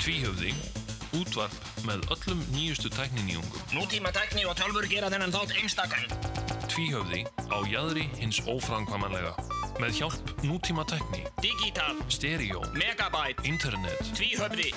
Tvíhöfði, útvarp með öllum nýjustu tækniníungum. Nútíma tækni og tölfur gera þennan þátt einstakann. Tvíhöfði á jæðri hins óframkvæmanlega. Með hjálp nútíma tækni, Digital, stereo, megabyte, internet. tvíhöfði.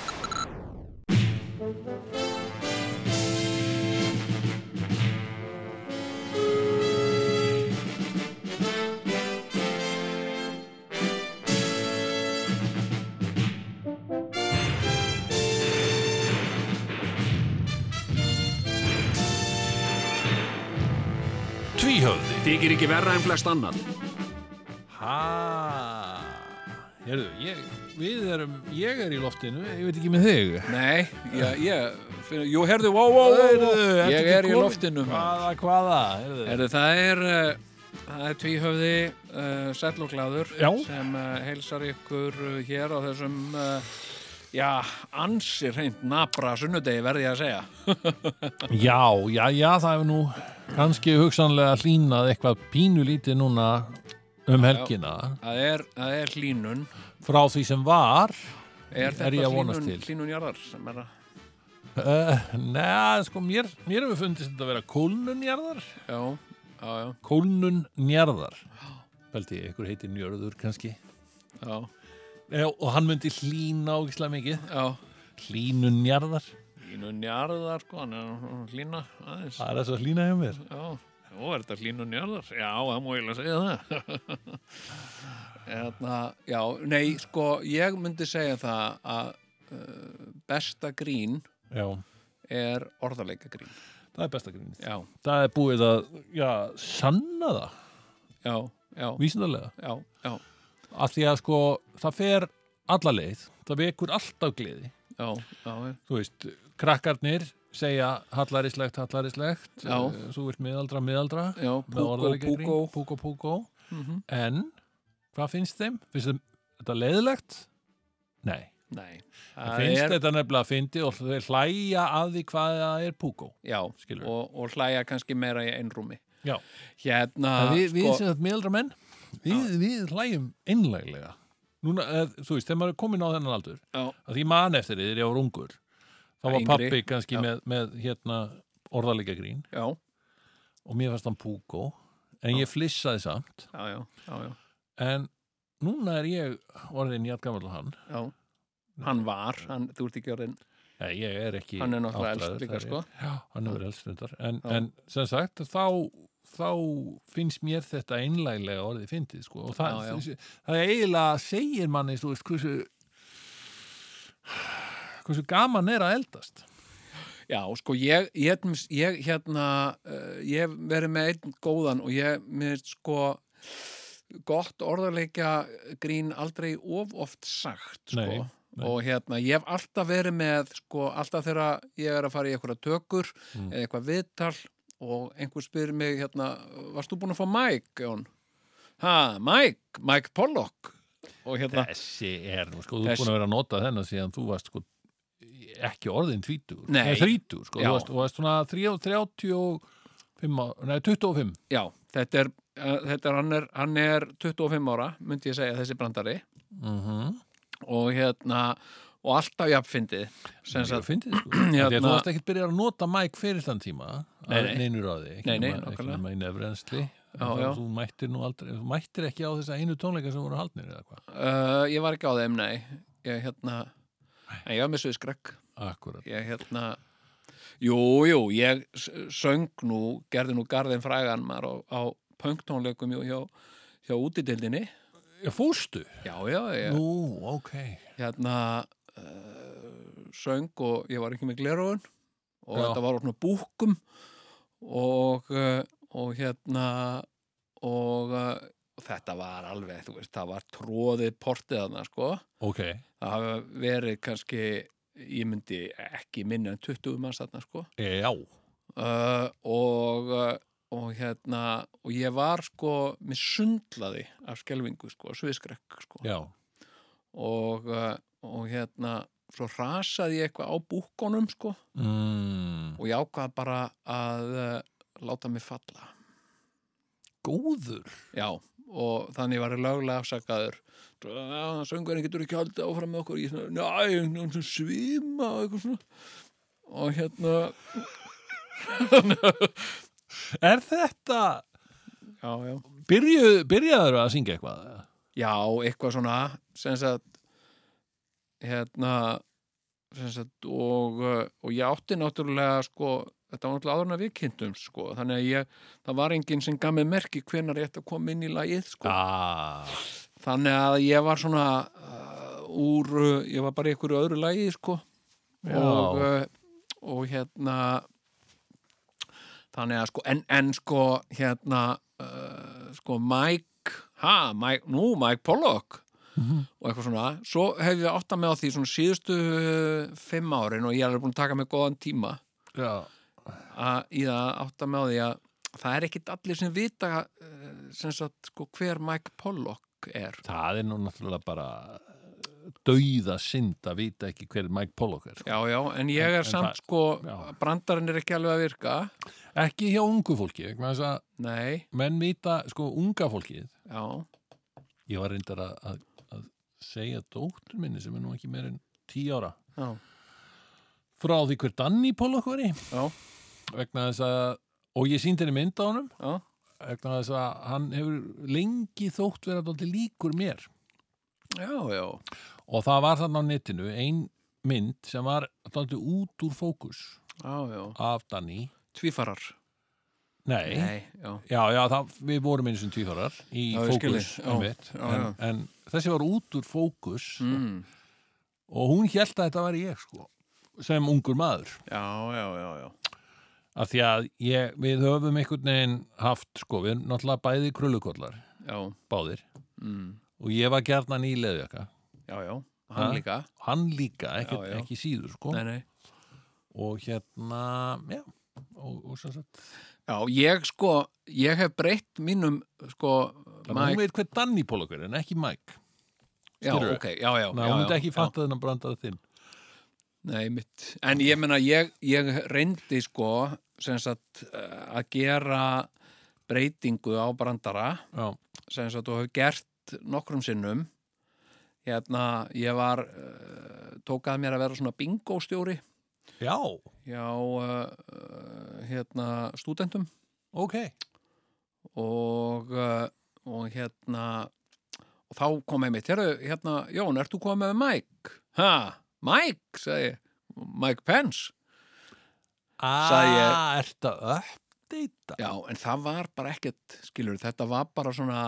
Þykir ekki verra en flest annað. Hæ, hérðu, ég, við erum, ég er í loftinu, ég veit ekki með þig. Nei, ég, ég finn, jú, herðu, wow, wow, wow, ég er í loftinu. Hvaða, hvaða, hérðu. Herðu, það er, uh, það er tvíhöfði uh, sæll og gláður sem uh, heilsar ykkur uh, hér á þessum, uh, já, ansi reynd nabra sunnudegi verði ég að segja. Já, já, já, það hefur nú kannski hugsanlega hlínað eitthvað pínulítið núna um helgina Það er, það er hlínun. frá því sem var. Er Er ég að vonast hlínun, til? hlínun jarðar sem er að, Uh, Nei, sko, mér, mér hefur fundist þetta að vera kólnunjarðar. já, já, já, Kólnunjarðar. Veldi, ykkur heitir njörður kannski. já, Já, og hann myndi hlína ógislega mikið. já. Hlínunjarðar. Hlínun jarðar, sko, hann er hlína aðeins. Það er þess að hlína hjá mér. Já, Ó, er þetta hlínun jarðar? Já, það má ég að segja það. Eðna, já, nei, sko, ég myndi segja það að uh, besta grín Já, er orðarleika grín. það er besta grínið. Já, Það er búið að, já, sanna það, já, já, vísindarlega. já, já, Af því að sko, það fer alla leið, það vekur alltaf gleði. já, já, já, Þú veist, krakkarnir segja hallarislegt, hallarislegt, Já. eh, þú ert miðaldra, miðaldra, já, púkó, púkó. púkó, púkó. Mhm. En, hvað finnst þeim? Finnst þeim þetta leiðilegt? Nei. Nei, finnst er, þetta nefnilega að fyndi og þeir hlæja að því hvað það er púkó. já, og, og hlæja kannski meira í einrúmi. Já. Hérna, við, við sko, sem þetta miðaldra menn, við, við hlæjum einlæglega. Núna, eð, þú veist, þegar maður er komin á þennan aldur, að því ég man eftir því þegar ég var ungur, þá var pappi kannski já. með, með hérna orðalega grín já, og mér fannst hann púkó, en ég flissaði samt, já, já, já, já, en núna er ég orðin og hann. já. Hann var, hann, þú ert ekki orðin, Nei, ég er ekki hann er náttúrulega elst líka, það sko. Já, hann er verið elstundar. En, Já. en sem sagt, þá, þá finnst mér þetta einlæglega orðið fyndið, sko. Og það, Já, já. Það er eiginlega segir manni, þú veist, hversu, hversu gaman er að eldast. Já, sko, ég, ég, ég hérna, uh, ég verið með einn góðan og ég, mér sko, gott orðarleikja grín aldrei of oft sagt, sko. Nei, nei. Og hérna, ég hef alltaf verið með, sko, alltaf þegar ég er að fara í eitthvað tökur Mm. eða eitthvað viðtal og einhver spyr mig, hérna, varst þú búin að fá Mike? Ha, Mike, Mike Pollock. Og hérna, Þessi er, nú, sko, þú er búin að vera að nota þennan síðan þú varst, sko, ekki orðin tvítur. Nei. þrítur, sko. Þú varst, þú varst svona 35, á- nei, 25. já, þetta er, uh, þetta er, hann er, hann er 25 ára, myndi ég segja, þessi brandari. Mm og hérna og alltaf Ég sagt, fyndið, sko. Hérna... Að þú varst ekkert byrjað að nota mæk fyrir þann tíma Nei, að nei. neinur á því, ekki Nei, nei, nema- ekki í nefrensli þú mættir nú aldrei, þú mættir ekki á þessa einu tónleika sem voru haldnir eða hvað uh, ég var ekki á þeim, nei ég hérna, en ég var með sviðskrekk Akkurat, ég hérna jú, jú, ég söng nú gerði nú garðin frægan maður á, á punktónleikum hjá, hjá, útidildinni já, fústu já, já, ég Nú, ok. Hérna uh, söng og ég var ekki með glerofun og Já. þetta var opna búkum og, uh, og hérna og uh, þetta var alveg, þú veist, það var tróðið portið þarna, sko. Ok, það hafa verið kannski ég myndi ekki minna en 20 manns þarna, sko. Já, uh, og uh, og hérna, og ég var sko með sundlaði af skelvingu, sko, sviðskrekk, sko. Já. Og, uh, og hérna svo rasaði ég eitthvað á búkonum sko. Mm, og ég ákvað bara að uh, láta mig falla. Góður? Já og þannig var ég löglega afsakaður. Söngurinn getur ekki haldið áfram með okkur. Ég svona, næ, svima og eitthvað svona. Og hérna, Er þetta, já, já. Byrjuð, byrjaður að syngja eitthvað? Já, eitthvað svona sem sagt hérna sem sagt og, og ég átti náttúrulega sko, þetta var náttúrulega áður en að við kynntum sko, þannig að ég, það var enginn sem gaf mig merki hvenar ég ætti að koma inn í lagið sko, Ah, þannig að ég var svona uh, úr, ég var bara í einhverju öðru lagi sko. Já. og, uh, og hérna þannig að sko, en, en sko hérna uh, sko Mike, ha, Mike, nú Mike Pollock. Og eitthvað svona, svo hef ég átt að með á því svona síðustu fimm árin og ég er alveg búin að taka mig góðan tíma. Já. Að í að með á því að það er ekkit allir sem vita uh, sem sagt, sko, hver Mike Pollock er Það er nú náttúrulega bara dauða synd að vita ekki hver Mike Pollock er. sko. Já, já, en ég En- er en samt það- sko, já. brandarinn er ekki alveg að virka Ekki hjá ungu fólki, menn vita, sko, unga fólkið. já, Ég var reyndar að, að, að segja dóttur minni sem er nú ekki meir en tíu ára já, frá því hver Danny Pollock var í. Vegna þess að, og ég síndi henni mynd á honum. Já, vegna þess að hann hefur lengi þótt vera dálítið líkur mér. Já, já, og það var þarna á netinu ein mynd sem var dálítið út úr fókus já, já. af Danny. Tvífarar. Nei, Nei, já, já, já, það, við vorum eins og tvíþórar í Já, ég skil fókus þig. Já, einmitt, já, en, já. en þessi var út úr fókus mm. og hún hélt að þetta var ég sko, sem ungur maður já, já, já, já. af því að ég, við höfum einhvern veginn haft, sko, við erum náttúrulega bæði krullukollar, já. báðir Mm. og ég var gjarnan í leðjaka já, já, hann Ha? líka hann líka, ekki, Já, já. ekki síður sko. Nei, nei og hérna, já og, og sem sagt, Já, ég sko, ég hef breytt mínum sko, þannig að hún Mike veit hver Danny Pollock er en ekki Mike Já, skilurðu? ok, já, já, Ná, já, hún já, ekki já. fatta þennan brandað þinn Nei, mitt. En ég meina, ég, ég reyndi sko, sagt, eh, að gera breytingu á brandara, já, sem sagt, og hef gert nokkrum sinnum. Hérna, ég var, uh, tók að mér að vera svona bingóstjóri. Já, hjá, uh, hérna, stúdentum. Ok. Og, og hérna, og þá kom einmitt, hérna, hérna, Jón, ert þú komið með Mike? Ha, Mike, segi ég, Mike Pence. Sagði ah, ertu að uppdeita Já, en það var bara ekkert, skilur, þetta var bara svona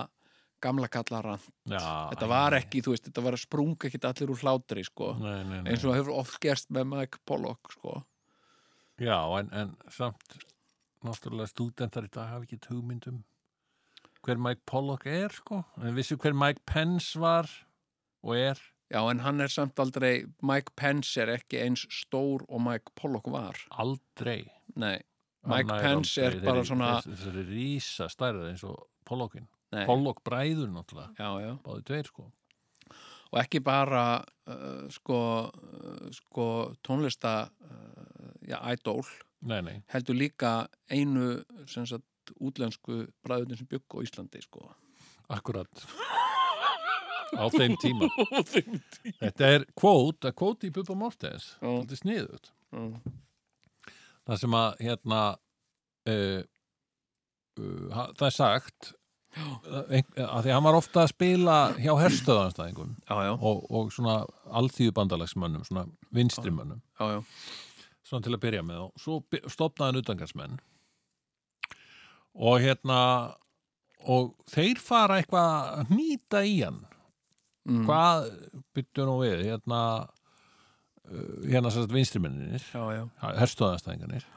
gamla kallaran. já, Þetta var ekki, þú veist, þetta var að sprunga ekkert allir úr hlátri, sko. nei, nei, nei. Eins og hefur oft gerst með Mike Pollock, sko. já, en, en samt náttúrulega stúdentar í dag hafa ekki hugmyndum hver Mike Pollock er sko, en vissu hver Mike Pence var og er Já, en hann er samt aldrei, Mike Pence er ekki eins stór og Mike Pollock var. aldrei Nei, Mike nær Pence er aldrei bara þeirri- svona- þess- þessari rísa stærð eins og Pollockin nei. Pollock bræður náttúrulega, Já, já. báði tveir sko Og ekki bara, uh, sko, uh, sko, tónlista, uh, já, idol, nei, nei, heldur líka einu, sem sagt, útlensku bræðunum sem bygg á Íslandi, sko. akkurat á þeim tíma. Þetta er kvót, að kvót í Bubba Mortens. Þetta er sniðut það sem að hérna uh, uh, það er sagt ein- að því hann var ofta að spila hjá herstöðanstæðingum Já, já, og, og svona alþýðubandalagsmönnum svona vinstrimönnum já, já. svona til að byrja með og svo stofnaði hann utangarsmenn og hérna og þeir fara eitthvað að hnýta í hann Mm. hvað byttu nú við hérna uh, hérna sérst vinstrimenninir Já, já. herstöðanstæðingarnir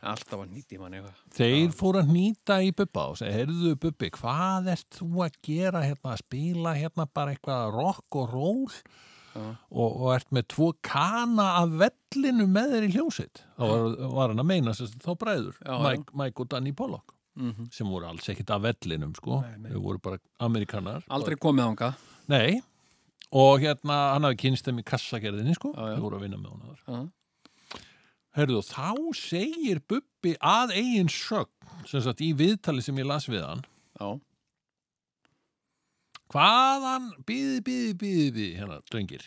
Alltaf að nýti mann eitthvað. þeir fóru að hnýta í Bubba og segja, heyrðu Bubbi, hvað ert þú að gera hérna, að spila hérna bara eitthvað rock og roll Já. og, og ert með tvo kana af vellinu með þeir í hljómsitt þá var, var hann að meina sérst, þá bræður Já, Mike, Mike og Danny Pollock Mm sem voru alls ekkit af vellinum sko, nei. þau voru bara amerikanar Aldrei komið ánga. Nei, og hérna hann hafi kynst þeim í kassagerðinni sko, já. þau voru að vinna með hún aður Já. Herðu, og þá segir Bubbi að eigin sögn, sem sagt í viðtali sem ég las við hann, Já. hvaðan, býði, býði, býði, býði, hérna, drengir,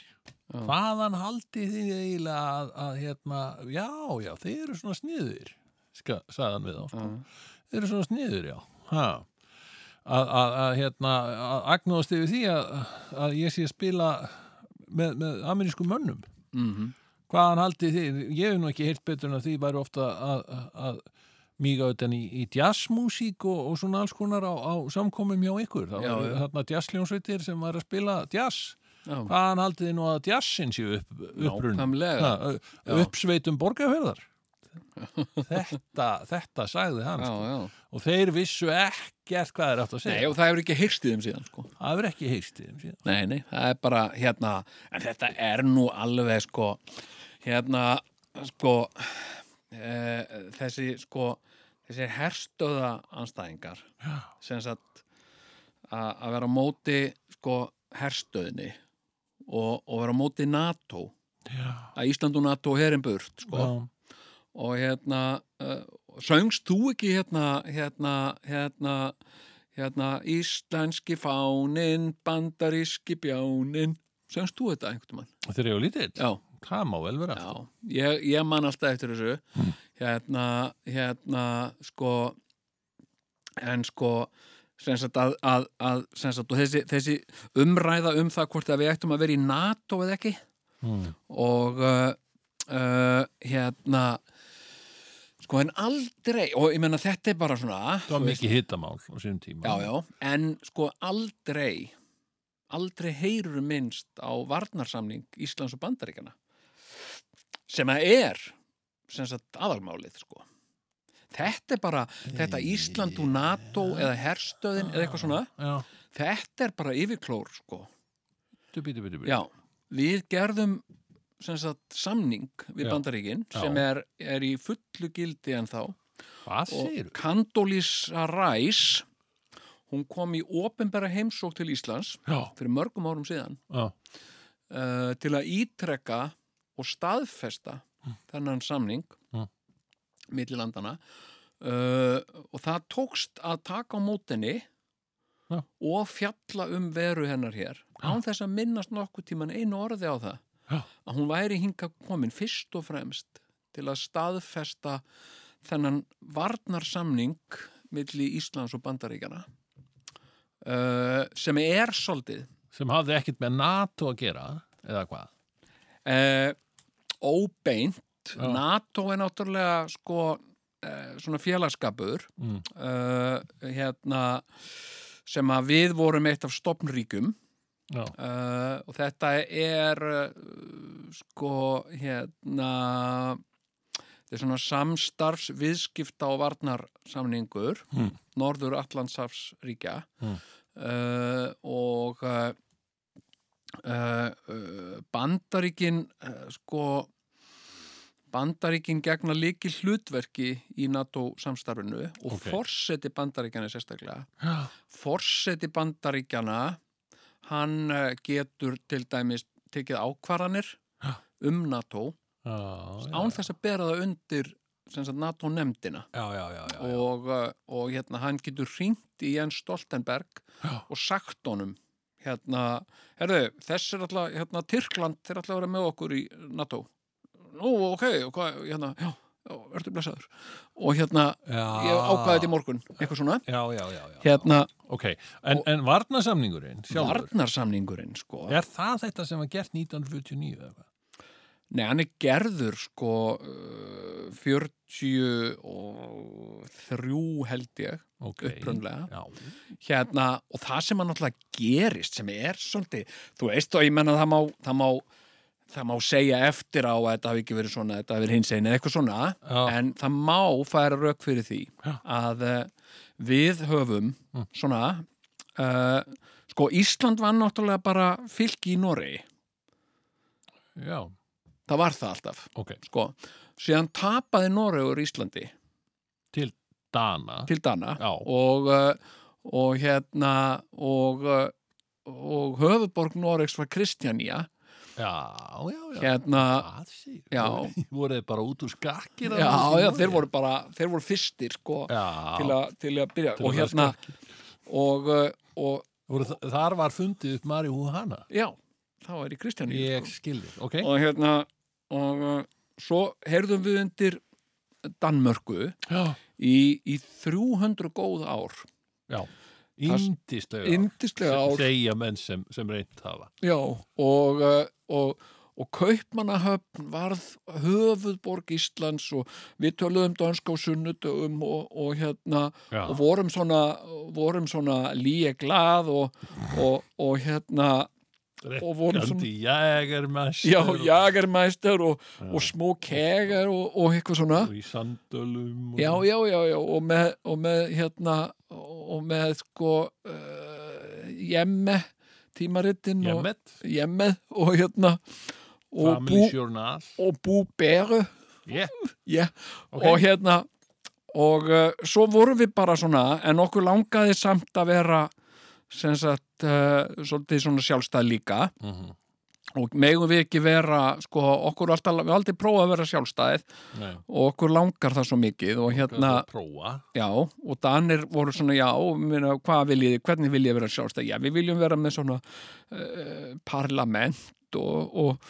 hvaðan haldið þið eiginlega að, að hérna, já, já, þið eru svona sniður, hann við þá, sko. Þið eru svona sniður, já, ha. Að, hérna, að agnóðast yfir því að, að ég sé að spila með, með amerískum mönnum. Mhm. Hvaðan haldið þið, ég hef nú ekki heyrt betur en að því væri ofta að, að, að míga utan í, í jazzmúsík og, og svona alls konar á, á samkomum hjá ykkur. Það Já, var já. þarna jazzljónsveitir sem var að spila jazz. Já. Hvaðan haldið þið nú að jazzin séu upp, upprunn? Uppsveitum borgarferðar. þetta, þetta sagði hann. Já, Sko. Og þeir vissu ekkert hvað er átt að Nei, segja. og það hefur ekki heyrst í þeim síðan, sko. Það er ekki í þeim síðan. Nei, nei, það er bara, hérna, en þetta er nú alveg, sko, hérna, sko, e, þessi, sko, þessi herstöða anstæðingar, sem sagt, að að vera á móti, sko, herstöðinni og, og vera á móti NATO, Já. að Ísland og NATO herin burt, sko, Já. og hérna, uh, söngst þú ekki hérna, hérna, hérna, hérna, íslenski fánin, bandaríski bjánin, söngst þú þetta einhvern mann? Þeir eru lítill. Já, Það má vel vera. já, ég, ég man alltaf eftir þessu, hérna, hérna, sko, en sko, sem sagt að, að, að sagt, og þessi, þessi umræða um það hvort að við ættum að vera í NATO eða ekki, Mm. og uh, uh, hérna sko en aldrei og ég menna þetta er bara svona Það var mikið hittamál á sínum tíma. já, já, en sko aldrei aldrei heyrur minnst á varnarsamning Íslands og Bandaríkjana sem að er sem sagt aðalmálið sko þetta er bara, þetta Ísland og NATO eða herstöðin eða eitthvað svona Já. þetta er bara yfirklór sko bítu, bítu, bítu. Já, við gerðum sagt, samning við Já. Bandaríkin sem er, er í fullu gildi en þá og? Candolis Rice hún kom í opinbera heimsók til Íslands Já, fyrir mörgum árum síðan uh, til að ítrekka og staðfesta þennan samning Mm. milli landana uh, og það tókst að taka á mótinni Já. og fjalla um veru hennar hér án þess að minnast nokkuð tíman einu orði á það. Að hún væri hinga komin fyrst og fremst til að staðfesta þennan varnarsamning milli Íslands og Bandaríkjana uh, sem er svolítið sem hafði ekkert með NATO að gera eða hvað? uh, óbeint Já. NATO er náttúrulega sko uh, svona félagskapur Mm. uh, hérna sem að við vorum eitt af stopnríkum uh, og þetta er uh, sko hérna þetta er svona samstarfs viðskipta og varnarsamningur Mm. Norður Allandsafsríkja Mm. uh, og uh, uh, Bandaríkin sko Bandaríkin gegna líki hlutverki í NATO samstarfinu og Ok. forseti Bandaríkjana sérstaklega já, forseti bandaríkjana hann eh, getur til dæmis tekið ákvarðanir Já. um NATO já, án þess að bera það undir sagt, NATO nefndina já, já, já, já, já. og, eh, og hérna hann getur hringt í Jens Stoltenberg Já. og sagt honum hérna, herðu, þess er alltaf hérna, Tyrkland þeir alltaf að vera með okkur í NATO nú, ok, og hvað, hérna já, já, ertu blessaður og hérna, já. ég ákvaði þetta í morgun eitthvað svona, Já, já, já, já. hérna Ok, en, en varnasamningurinn sjálfur, varnarsamningurinn sko er það þetta sem var gert 1949 eða hvað? Nei, hann er gerður sko uh, 43 held ég Ok. Upprunlega. Já, hérna, og það sem hann náttúrulega gerist sem er svolítið, þú veist og ég menna það má, það má það má segja eftir á að þetta hafi ekki verið svona þetta hafi verið hins einu eða eitthvað svona Já. en það má færa rauk fyrir því að uh, við höfum svona uh, sko Ísland var náttúrulega bara fylki í Noregi. Já, það var það alltaf ok. sko, síðan tapaði Noregur Íslandi. Til Dana. Til Dana. Og, uh, og hérna og, og höfuborg Noregs var Kristjanía Já, já, já. Hérna? Já. Voru þið bara út úr skakkir já, já, þeir voru bara þeir voru fyrstir sko til, a, til að byrja. Til og hérna og, uh, og þa- þar var fundið upp marihuana já, þá er í Kristjáni Ég skildi, ok. Og hérna og uh, svo heyrðum við undir Danmörku í, í 300 góð ár. Já Índislega indislega ár. segja menn sem, sem reynt hafa. Já, og, uh, og, og Kaupmannahöfn varð höfuðborg Íslands og við töluðum danska á sunnudögum og, og hérna Já. og vorum svona, vorum svona líe glað og, og, og hérna og vorum svona- jægermest já, jagermeister og, og smó kegar og, og eitthvað svona. Og í sandölum og já, já, já, já og með, og með hérna og með sko uh, jemme tímarittin og Jemmet, jemmið og hérna og bú, Family Journal og bú beru yeah. yeah. Ok. og hérna og uh, svo vorum við bara svona en okkur langaði samt að vera sem sagt uh, svolítið svona sjálfstæð líka Mhm. Og megum við ekki vera sko okkur alltaf, við aldrei prófað að vera sjálfstæð. Nei, og okkur langar það svo mikið og hérna, prófa. Já, og Danir voru svona, já, minna, hvað viljið hvernig viljið þið vera sjálfstæð, já, við viljum vera með svona uh, parlament og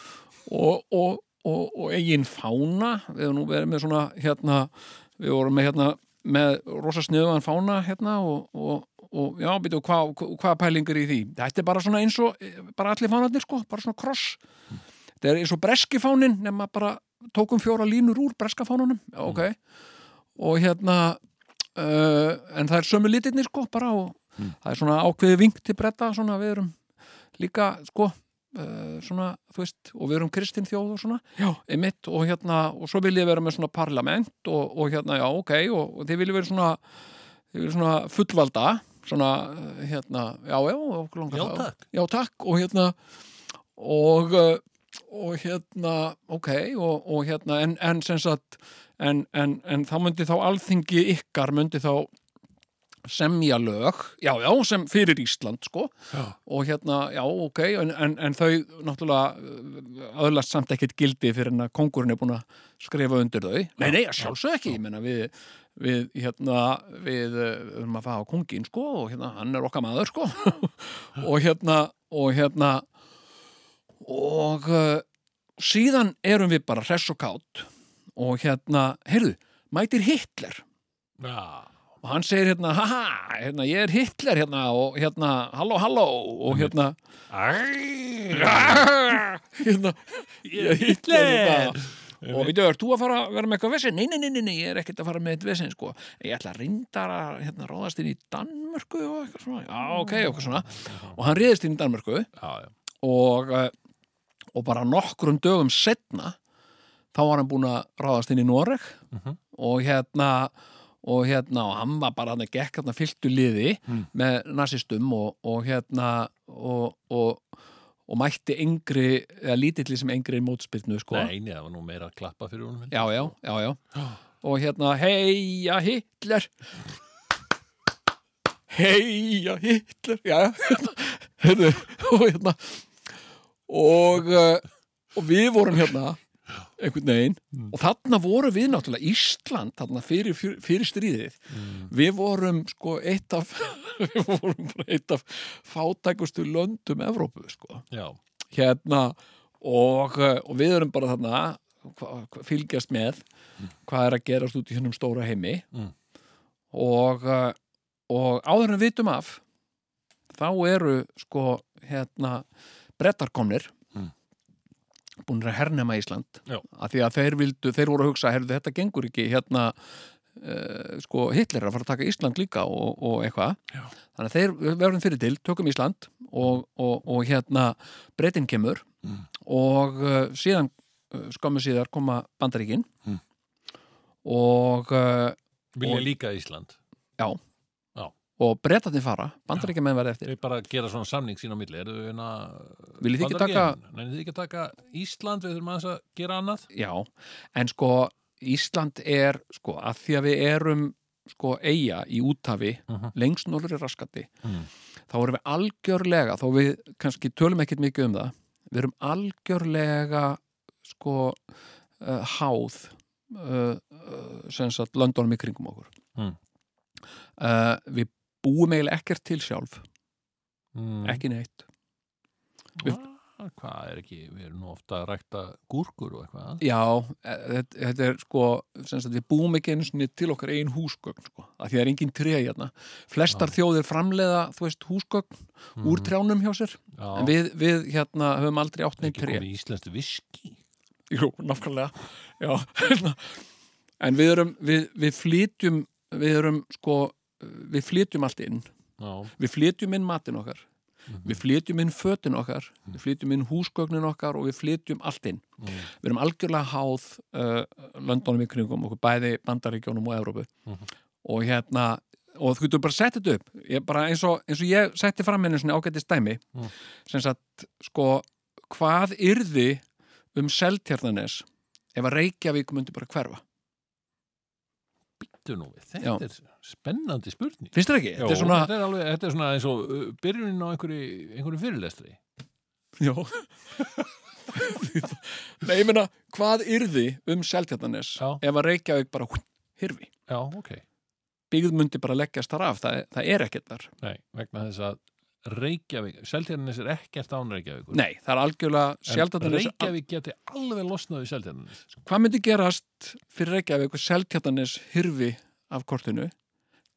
og, og, og, og, eigin fána, við höfum nú verið með svona, hérna, við vorum með hérna, með rosa sniðuðan fána hérna og, og, já, býtu, hvað hva pælingur í því? Þetta er bara svona eins og, eh, bara allir fánarnir, sko, bara svona kross. Þetta er eins og breski fánin, nema bara tókum fjóra línur úr breska fánunum, já, ok. Og hérna, uh, en það er sömu litirnir, sko, bara og það er svona ákveði vink til bretta, svona við erum líka, sko, uh, svona, þú veist, og við erum kristin þjóð og svona, já, einmitt, og hérna, og svo vil ég vera með svona parlament og, og hérna, já, ok, og, og þið viljið vera svona, þið viljið svona fullvalda, svona, uh, hérna, já, já, okkur langar Já, það. takk. Já, takk, og hérna, og, uh, og hérna, ok, og, og hérna, en, en sem sagt, en, en, en þá myndi þá alþingi ykkar myndi þá semja lög, já, já, sem fyrir Ísland, sko, Já. og hérna, já, ok, en, en, en þau náttúrulega uh, öðlast samt ekkert gildi fyrir en að kongurinn er búin að skrifa undir þau. Nei, nei, sjálfsög ekki, ég menna við, við, hérna, við uh, erum að faða á kongin, sko, og hérna, hann er okkar maður, sko, og hérna, og hérna, og uh, síðan erum við bara hress og kátt, og hérna, heyrðu, mætir Hitler, Já, og hann segir hérna, haha, hérna, ég er Hitler hérna og hérna, halló, halló. Og hérna, hérna ég er Hitler hérna. og við dögur, þú að fara að vera með eitthvað vesen? Nei, nei, nei, nei, nei, ég er ekkert að fara með eitthvað vesen sko. ég ætla að reyndar að hérna, ráðast inn í Danmörku og eitthvað svona. Já, ok, eitthvað svona. Og hann réðist inn í Danmörku. Og, eh, og bara nokkrum dögum setna þá var hann búin að ráðast inn í Noreg. Og hérna og hérna, og hann var bara hann að gekk hérna fylltu liði með nazistum og, og hérna og, og, og mætti engri, eða lítilli sem engri mótspyrnu, sko. Nei, nei, það var nú meira að klappa fyrir honum já, já, já, já. Og hérna, heia Hitler. Heia Hitler já, heyrðu, og hérna og uh, og við vorum hérna einhvern veginn. Og þarna voru við náttúrulega Ísland þarna fyrir, fyrir, fyrir stríðið. Við vorum sko eitt af við vorum bara eitt af fátækustu löndum Evrópu sko. Já, hérna og, og við erum bara þarna hva, hva, fylgjast með hvað er að gerast út í hennum stóra heimi. Mm. og og áður en við vitum af þá eru sko hérna brettarkomnir Mm. Búin að hernema Ísland Já. af því að þeir vildu, þeir voru að hugsa herðu þetta gengur ekki hérna uh, sko Hitler er að fara að taka Ísland líka og, og eitthvað þannig að þeir verðum fyrir til, tökum Ísland og, og, og hérna breytin kemur Mm. og uh, síðan uh, skömmu síðar koma bandaríkin Mm. og vilja líka Ísland Já. Og breytatni fara, bandaríkja með verði eftir Þeir bara gera svona samning sín á milli Eru þau hérna Viljið þið ekki Bandaríkin? Nei, þið ekki taka Ísland Við þurfum að gera annað já, en sko Ísland er, sko, að því að við erum sko eiga í útafi Mhm. lengst nólur í raskati Mhm. þá erum við algjörlega þó við kannski tölum ekkert mikið um það við erum algjörlega sko uh, háð uh, uh, sem sagt löndunum í kringum okkur Mm. uh, við búum eiginlega ekkert til sjálf. Mm. ekki neitt. Við- Ah, hvað er ekki, við erum nú ofta að rækta gúrkur og eitthvað Já, e- þetta, þetta er sko við búum ekki einu sinni til okkar einn húsgögn sko, af því það er engin tré hérna. Flestar þjóðir framleiða, þú veist, húsgögn úr trjánum hjá sér. Já, en við, við hérna höfum aldrei átt neitt ekki tré. komið íslenskt viski Jú, nákvæmlega Já, hérna. en við erum við, við flytjum við erum sko, við flytjum allt inn. Já, við flytjum inn matin okkar. Mhm. við flytjum inn fötin okkar. Við flytjum inn húsgögnin okkar og við flytjum allt inn. Mhm. við erum algjörlega háð uh, löndunum í kringum okkur bæði bandaríkjónum og Evrópu. Mhm. og hérna og þú getur bara sett þetta upp. Eins og, eins og ég setti fram einu ágætti stæmi Mhm. sem sagt sko hvað yrði um Seltjarnanes ef að Reykjavík myndi bara hverfa býttu nú við, Já. þetta er spennandi spurning finnst þér ekki? Jó, þetta er svona, þetta, er alveg, þetta er svona eins og uh, byrjunin á einhverju, einhverju fyrirlestri já Nei, ég meina, hvað yrði um Seltjarnanes Já. ef að Reykjavík bara hú, hirfi? Já, ok, Byggð myndi bara leggjast þar af, það, það er ekkert þar nei, vegna þess að Reykjavík, Seltjarnanes er ekkert án Reykjavíkur Nei, það er algjörlega En Seltjarnanes Reykjavík geti alveg losnað við Seltjarnanes Hvað myndi gerast fyrir Reykjavík og Seltjarnanes hirfi af kortinu?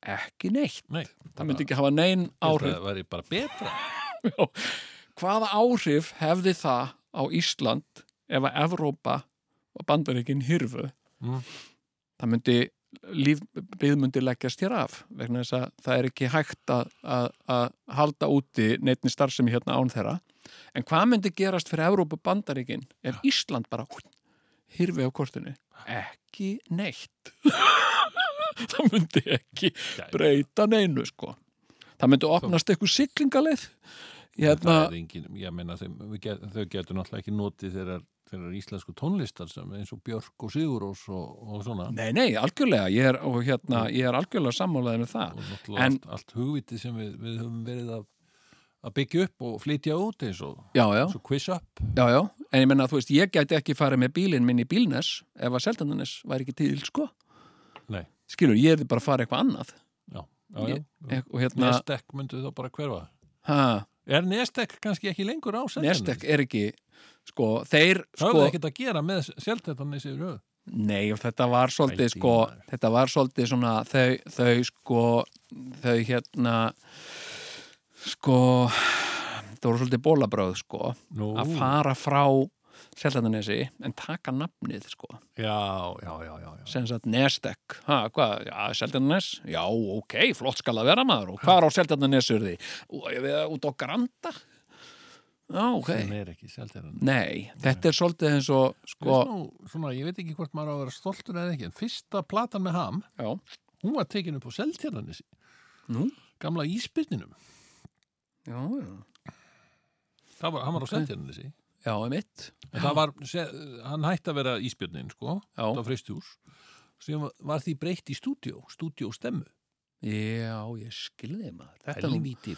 Ekki neitt. Nei, Það myndi ekki hafa neinn áhrif. Það væri bara betra Hvaða áhrif hefði það á Ísland ef að Evrópa og Bandaríkin hirfu? Mm. Það myndi lífbyð myndi leggjast hér af vegna þess að það er ekki hægt að, að, að halda úti neittni starfsemi hérna án þeirra. En hvað myndi gerast fyrir Evrópu og Bandaríkin ef Ísland bara hirfi á kortinu? Ekki neitt. Það myndi ekki breyta neinu sko. Það myndi opnast eitthvað siglingaleið hérna, Það er engin, ég við get, þau getur náttúrulega ekki notið þeirra, þeirra íslensku tónlistar sem eins og Björk og Sigurós og, og svona. Nei, nei, algjörlega ég er, hérna, ég er algjörlega sammálaðið með það. Og náttúrulega En- allt, allt hugvitið sem við, við höfum verið að, að byggja upp og flytja út eins og, já, já, eins og quiz up. Já, já, en ég menna þú veist, ég gæti ekki farið með bílinn minn í bílnes ef að Seltandanes væri ekki til, sko. Nei, skilur, ég er bara að fara eitthvað annað. Já, já, já. Ég- og hérna, Nestek myndu þá bara hverfa. Ha, Er Nestek kannski ekki lengur á Seltjarnarnesi? Nestek er ekki sko, þeir, Það sko, sko ekkert að gera með Seltjarnarnesi yfir höfuð. Nei, og þetta var svolítið sko, maður. þetta var svolítið svona þau, þau sko þau hérna sko það voru svolítið bólabröð sko Nú, að fara frá Seltandanesi en taka nafnið sko. Já, já, já, já, já. sem sagt Nestek, ha, hvað, já, Seltandanes já, ok, flott skal að vera maður. Og hvað er á við út á Granda já, ok sem er ekki Seltjarnarnesi nei, þetta er svolítið eins og sko, nú, svona, ég veit ekki hvort maður á að vera stoltur eða ekki, en fyrsta platan með ham, já, hún var tekin upp á Seltjarnarnesi, nú gamla íspyrninum. já, já, Það var, hann var á Ok. Seltjarnarnesi. já, emitt var, hann hætti að vera íspyrnin, sko, var fristjús. Sem var, því breytt í stúdíó, stúdíó stemmu. Já, ég skilði maður. Þetta er nú Helvíti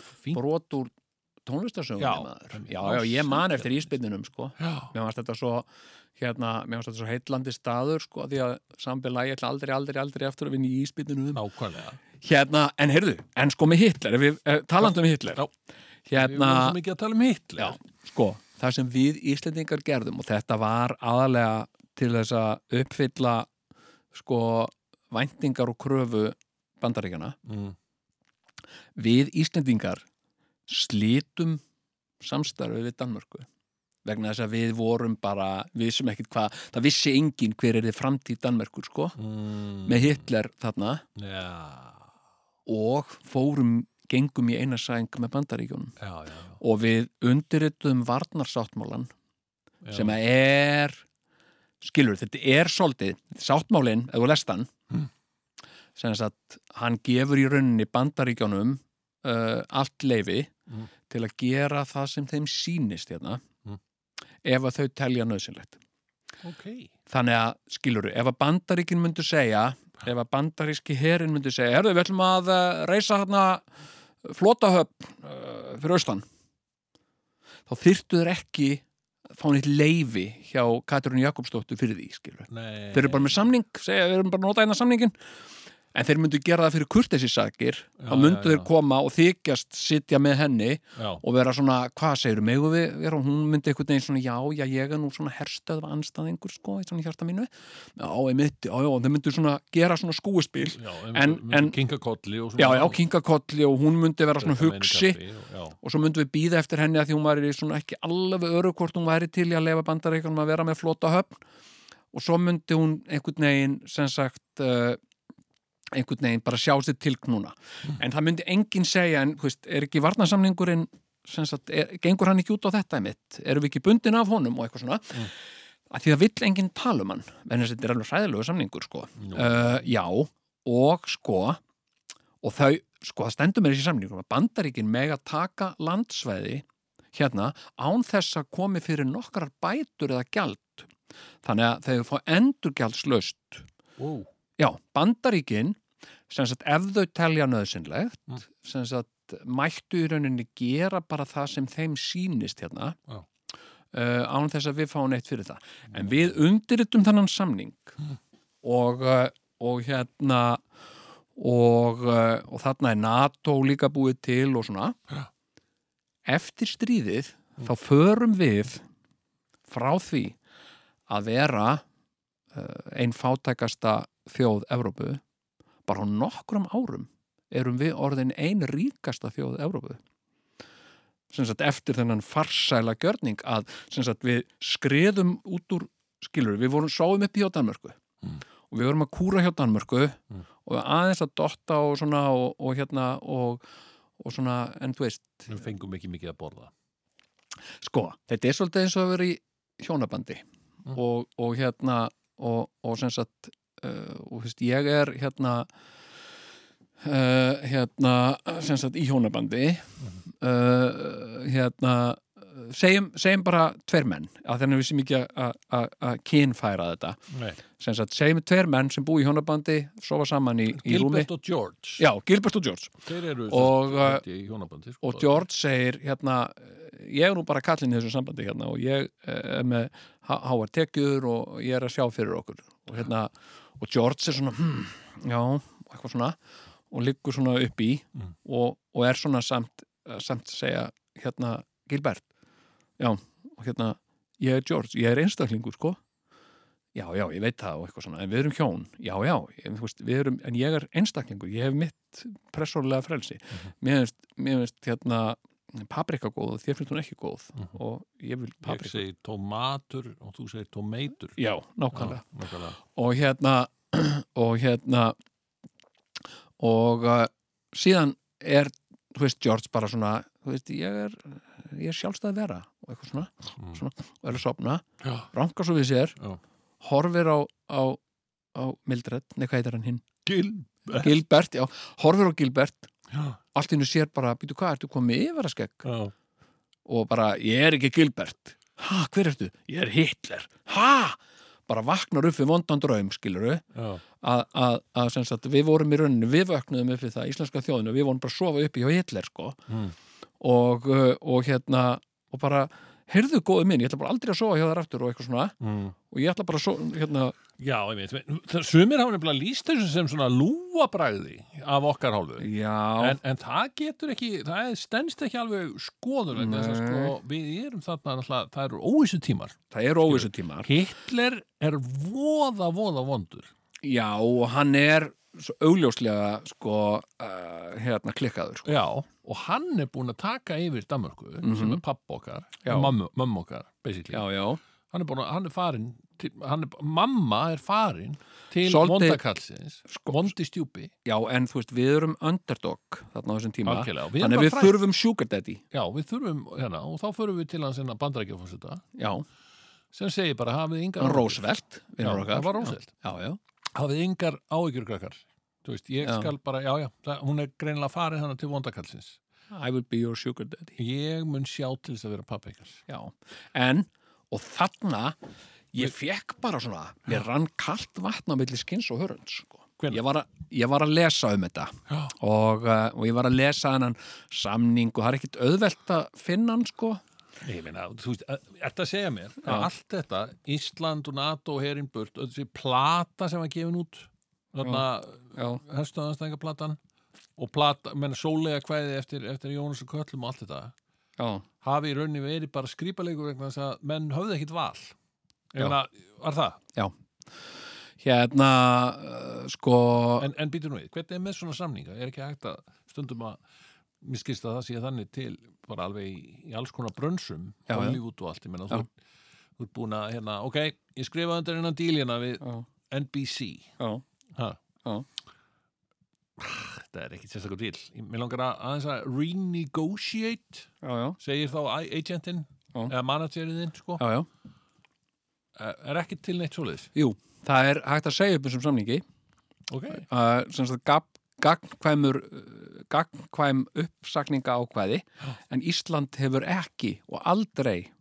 tónlistarsögunni Já, Já, ég man eftir rosalega. íspinninum, sko. Mér fannst þetta svo, hérna, mér fannst þetta svo heitlandi staður, sko, því að sambil að ég ætla aldrei, aldrei, aldrei aftur að vinna í nákvæmlega. Hérna, en heyrðu, en sko með Hitler, við, eh, talandi um Hitler, Já. Við hérna, vorum svo mikið að tala um Hitler. já, sko, það sem við Íslendingar gerðum og þetta var aðalega til þess að uppfylla, sko, væntingar og kröfu bandaríkjana, Mm. við Íslendingar slítum samstarfi við Danmörku vegna þess að við vorum bara við sem ekkit hvað, það vissi enginn hver er þið framtíð Danmörkur sko Mm. með Hitler þarna Já, og fórum gengum í eina sæng með bandaríkjónum já, já. já. og við undirrituðum varnarsáttmálan sem að er skilur, þetta er svolítið sáttmálin, ef þú lest hann Mm. sem að hann gefur í rauninni bandaríkjónum uh, allt leifi Mm. til að gera það sem þeim sýnist hérna Mm. ef að þau telja nöðsynlegt Ok. þannig að skilur, ef að bandaríkin myndu segja ef að bandaríski herin myndu segja herðu, við ætlum að uh, reysa hérna flotahöfn uh, fyrir austan þá þyrftu þeir ekki fá neitt leifi hjá Katrínu Jakobsdóttur fyrir því, skilur Nei. þeir eru bara með samning, segja, við erum bara að nota einna samningin en þeir myndu gera það fyrir kurtesi sakir þá myndu já, þeir já. koma og þykjast sitja með henni Já, og vera svona, hvað segir megum við vera? Og hún myndi einhvern veginn svona, já, já, ég er nú svona herstöð af anstæðingur, sko, í svona hjarta mínu. Já, einmitt, já, já, þeir myndu svona gera svona skúispil, já, En- en- kinga kolli og svona. Já, já, kinkakolli og hún myndi vera svona hugsi og- svo myndum við býða eftir henni að því hún væri svona ekki alveg öru hvort hún væri til í að lefa bandaríkanum að vera með flota höfn. Og svo myndi hún einhvern veginn sem sagt uh, einhvern veginn bara sjá sér til knúna. En það myndi enginn segja en hvist, er ekki varnarsamningurinn sem sagt, er, gengur hann ekki út á þetta mitt erum við ekki bundin af honum og eitthvað svona? Mm. að því það vill enginn tala um hann. En þetta er alveg hræðilegu samningur sko. Uh, já og sko og þau, sko það stendur mér þessi samningur að bandaríkin mega taka landsvæði hérna án þess að komi fyrir nokkrar bætur eða gjald. Þannig að þau fá endurgjaldslaust Ó, já, bandaríkin sem sagt ef þau telja nöðsynlegt Mm. sem sagt mættu í rauninni gera bara það sem þeim sýnist hérna uh, án þess að við fáum neitt fyrir það. En við undirritum þannan samning og, uh, og hérna og, uh, og þarna er NATO líka búið til og svona. Já. eftir stríðið þá förum við frá því að vera einn fátækasta þjóð Evrópu bara á nokkrum árum erum við orðin ein ríkasta þjóð Evrópu sagt eftir þennan farsæla gjörning að sagt við skriðum út úr skilur, við vorum sáum upp hjá Danmörku Mm. og við vorum að kúra hjá Danmörku Mm. og aðeins að dotta og svona og, og hérna og, og svona, en þú veist við fengum ekki mikið að borða sko, þetta er svolítið eins og að vera í hjónabandi Mm. og, og hérna og, og sem sagt uh, og veist, ég er hérna uh, hérna sem sagt í hjónabandi. Uh, hérna segjum, segjum bara tveir menn að þannig við sem ekki að- að að kynfæra þetta. Sagt, segjum tveir menn sem búi í hjónabandi sofa saman í, í rúmi. Gilbert og George. Já, Gilbert og George. Og, sko. og George segir hérna, ég er nú bara kallinn í þessu sambandi hérna og ég eh, er með há- háar tekjur og ég er að sjá fyrir okkur. Og hérna, og George er svona hm, já, eitthvað svona og liggur svona upp í Mm. og, og er svona samt samt að segja, hérna, Gilbert. Já, og hérna ég er George, ég er einstaklingur, sko. Já, já, ég veit það og eitthvað svona en við erum hjón, já, já, ég, þú veist, við erum en ég er einstaklingur, ég hef mitt pressorlega frelsi. Mér finnst, mér finnst hérna paprika góð, þér finnst hún ekki góð og ég vil ég paprika segi tómatur og þú segir tómeitur já, nákvæmlega Já, nákvæmlega. og hérna og hérna og uh, síðan er þú veist, George bara svona þú veist, ég er, ég er sjálfstæð vera og eitthvað svona, Mm. svona og er að sopna, Já. rankar svo við sér Já. horfir á, á, á Mildred, hvað heitir hann hinn Gilbert Gilbert, já, horfir á Gilbert allt innu sér bara, býtu hvað, ertu komið yfir að skegg og bara, ég er ekki Gilbert. Ha, hver ertu? Ég er Hitler. Ha, bara vaknar upp við vondan draum, skiluru að, sem sagt, við vorum í rauninu við vöknuðum upp við það, íslenska þjóðinu við vorum bara að sofa uppi hjá Hitler sko. Mm. og, uh, og hérna og bara, heyrðu góðu minn ég ætla bara aldrei að sofa hjá þar aftur og eitthvað svona. Mm. og ég ætla bara að sofa, hérna. Já, ég veit, sumir hafa nefnilega líst þessu sem svona lúabræði af okkar hálfu. En, en það getur ekki, það er stendst ekki alveg skoður sko, við erum þarna náttúrulega, það eru óvissu tímar það er óvissu tímar Hitler er voða, voða vondur. Já, og hann er augljóslega sko uh, hérna klikkaður sko. Já, og hann er búin að taka yfir Danmörku, sem er pappa okkar Mhm. Já. mammu, mammu okkar, basically já, já, hann er að, hann er farin til, hann er, mamma er farin til vondakallsins Sko- vondi stjúpi já, en þú veist, við erum underdog þarna á þessum tíma Algjörlega, og við þannig við fræg. þurfum sugar daddy Já, við þurfum hérna og þá förum við til hans hérna bandarækjafórseta já, sem segir bara hafið yngar Roosevelt Já, vinur okkar. það var Roosevelt. já, já, hafið yngar áhyggjur krakkar þú veist, ég skal bara, já, já það, hún er greinilega farin hana til vondakallsins. I will be your sugar daddy. Ég mun sjá til þess að vera pappa ykkar. Já, en og þarna ég fekk bara svona, mér rann kalt vatn á milli skins og hörund sko. Ég, var að, ég var að lesa um þetta. Og, uh, og ég var að lesa hennan samning og það er ekkit auðvelt að finna hann sko. Ég meina, þú veist, þetta að segja mér að Já. allt þetta, Ísland og NATO og herin burt, og þessi plata sem var gefin út þarna já, herstöðanstæðingaplatan og plata, menn sólega kvæði eftir, eftir Jónas og Köllum og allt þetta já, hafi í rauninni verið bara skrýpaleikur vegna þess að menn höfðu ekkit val Já. Eða, var það? hérna uh, sko En, en býtur nú við, hvernig er með svona samninga? Er ekki hægt að stundum að mér skilst að það sé þannig til bara alveg í, í alls konar brönsum Já, já. Hollywood og allt, ég menna Já. þú, þú ert búin að, hérna, ok, ég skrifa undir innan dílina við já, NBC já, ha. Já. Þetta er ekkit sérstaklega Ég- Mér langar að aðeins að renegotiate já, já, segir þá agentinn eða managerinn sko, já, já. er ekki til neitt svoleiðis? Jú, það er hægt að segja upp þessum samningi. Ok, uh, sem gagnkvæmur gagnkvæm uppsakninga ákvæði en Ísland hefur ekki og aldrei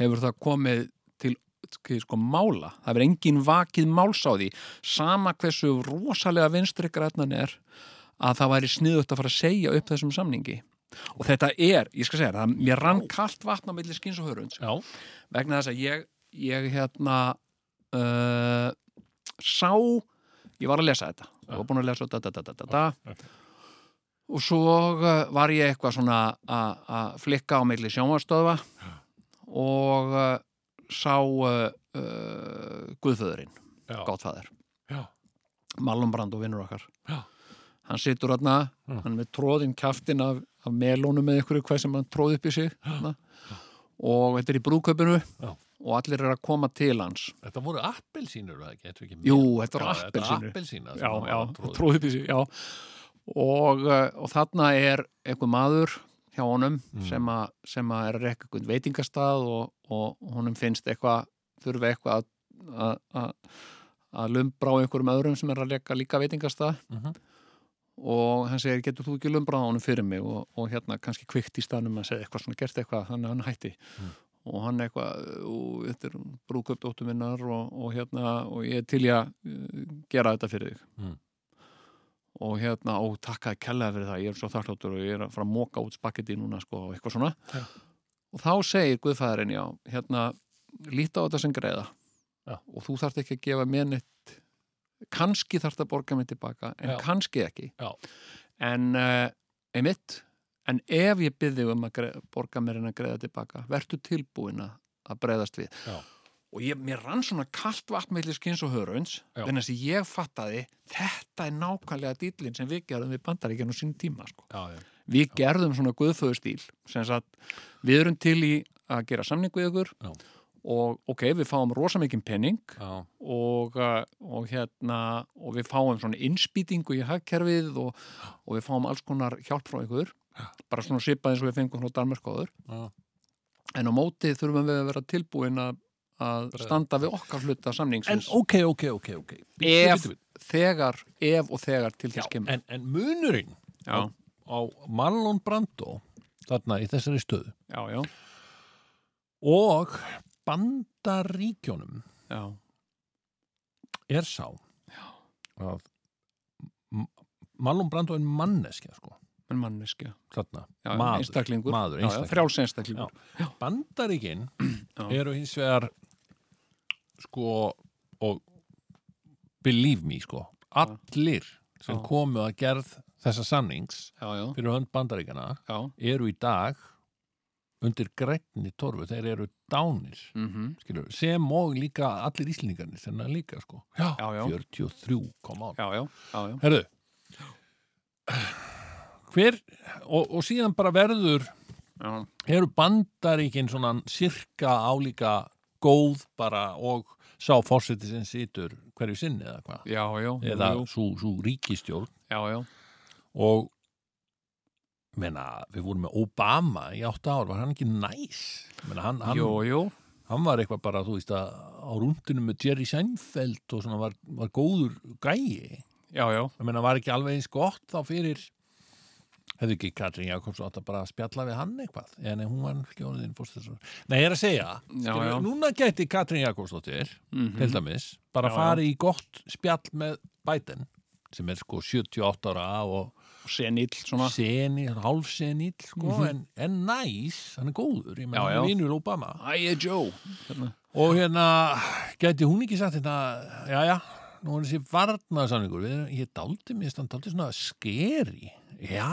hefur það komið sko, mála, það hefur engin vakið máls á því, sama hversu rosalega vinstri grætnan er að það væri sniðut að fara að segja upp þessum samningi. Og þetta er, ég skal segja það, mér rann kalt vatn á milli skins og hörunds. Já, vegna þess að ég, ég hérna uh, sá ég var að lesa þetta. Ég var búin að lesa þetta da, da, da, og svo uh, var ég eitthvað svona að flikka á milli sjónvarstöðva og uh, sá uh, uh, Guðföðurinn, já, Gáttfæður já, Malum Brand og vinnur okkar Já. hann situr þarna, Mm. hann er með tróðin kaftin af, af melónum með ykkur hvað sem hann tróði upp í sig þarna. og þetta er í brúköpunu Já. og allir eru að koma til hans þetta voru appelsínur það ekki, er Jú, þetta voru Já, appelsínur. já, já, tróði upp í sig já. og, uh, og þarna er einhver maður hjá honum Mm. sem, a, sem að er að rekka einhvern veitingastað og, og honum finnst eitthvað þurfi eitthvað að- lumbra á einhverjum öðrum sem er að rekka líka veitingastað Mhm. og hann segir, getur þú ekki lumbrað á honum fyrir mig og, og hérna kannski kvikt í staðnum að segja eitthvað svona, gert eitthvað, þannig að hann hætti Mm. og hann eitthvað og þetta er brúköpdóttur minnar og, og hérna, og ég er til í að uh, gera þetta fyrir þig Mm. Og hérna, ó, takkaði kellaði fyrir það ég er svo þakkláttur og ég er að fara að móka út spagetti núna, sko, og eitthvað svona Já. og þá segir Guðfæðurinn, já, hérna líta á þetta sem greiða Já. og þú þarft ekki að gefa mér neitt kannski þarft að borga mér tilbaka en Já. kannski ekki en uh, einmitt en ef ég byrði um að greið, borga mér en að greiða tilbaka, vertu tilbúin að breyðast við Já. Og ég, mér rann svona kalt vatn meðli skins og hörunds Já. en þess að ég fattaði þetta er nákvæmlega dýlinn sem við gerðum við bandaríkjana á sín tíma sko. já, já, við gerðum svona sagt, við erum til í að gera samning við ykkur Já. og ok, við fáum rosa mikinn penning já, og, uh, og hérna og við fáum svona innspýtingu í hagkerfið og, og við fáum alls konar hjálp frá ykkur bara svona svipað eins og við fengum frá Danmarkóður já. en á móti þurfum við að vera tilbúin að, að standa við okkar hluta en samningsins ok, ok, ok, ok. Bíddu, ef, þegar, ef og þegar til þess kemur. en, en munurinn já, á Marlon Brando þarna í þessari stöðu já, já, og bandaríkjónum já, er sá að Marlon Brando er manneskja sko, en manneskja. Maður, maður, já, já, einstaklingur. frjáls einstaklingur. Bandaríkin Já. eru hins vegar sko og believe me sko allir sem Já. komu að gerð þessa samnings já, já, fyrir hönd Bandaríkana já, eru í dag undir grænni torfu, þeir eru dánir mm skilur, sem og líka allir íslendingarnir þennan líka sko. Já, já, já, 43, kom á já, já, já, já. herðu hver og, og síðan bara verður já. eru bandaríkin svona sirka álíka góð bara og sá fórseti sem situr hverju sinni eða hvað? Já, já, eða jú, jú. svo, svo ríkistjórn já, og menna, við vorum með Obama í átta ár, var hann ekki næs? Menna, hann, hann, jú, hann var eitthvað bara, þú veist að á rúndinu með Jerry Seinfeld og svona var, var góður gæi. Já, já, ég meina, var ekki alveg eins gott þá fyrir hefði ekki Katrín Jakobs átt að bara spjalla við hann eitthvað, en hún var ekki orðin fórstöðsson. Nei, ég er að segja Já, já. núna gæti Katrín Jakobsdóttir Mhm. til dæmis, bara Já, fari í gott spjall með Biden sem er sko 78 ára og senill svona seni, hálfsenill sko, en, en næs, hann er góður ég meina, hann vinur Obama Joe hérna. og hérna, gæti hún ekki sagt hérna, já, já, nú er þessi erum, ég daldi mér stand daldi svona skeri. Já,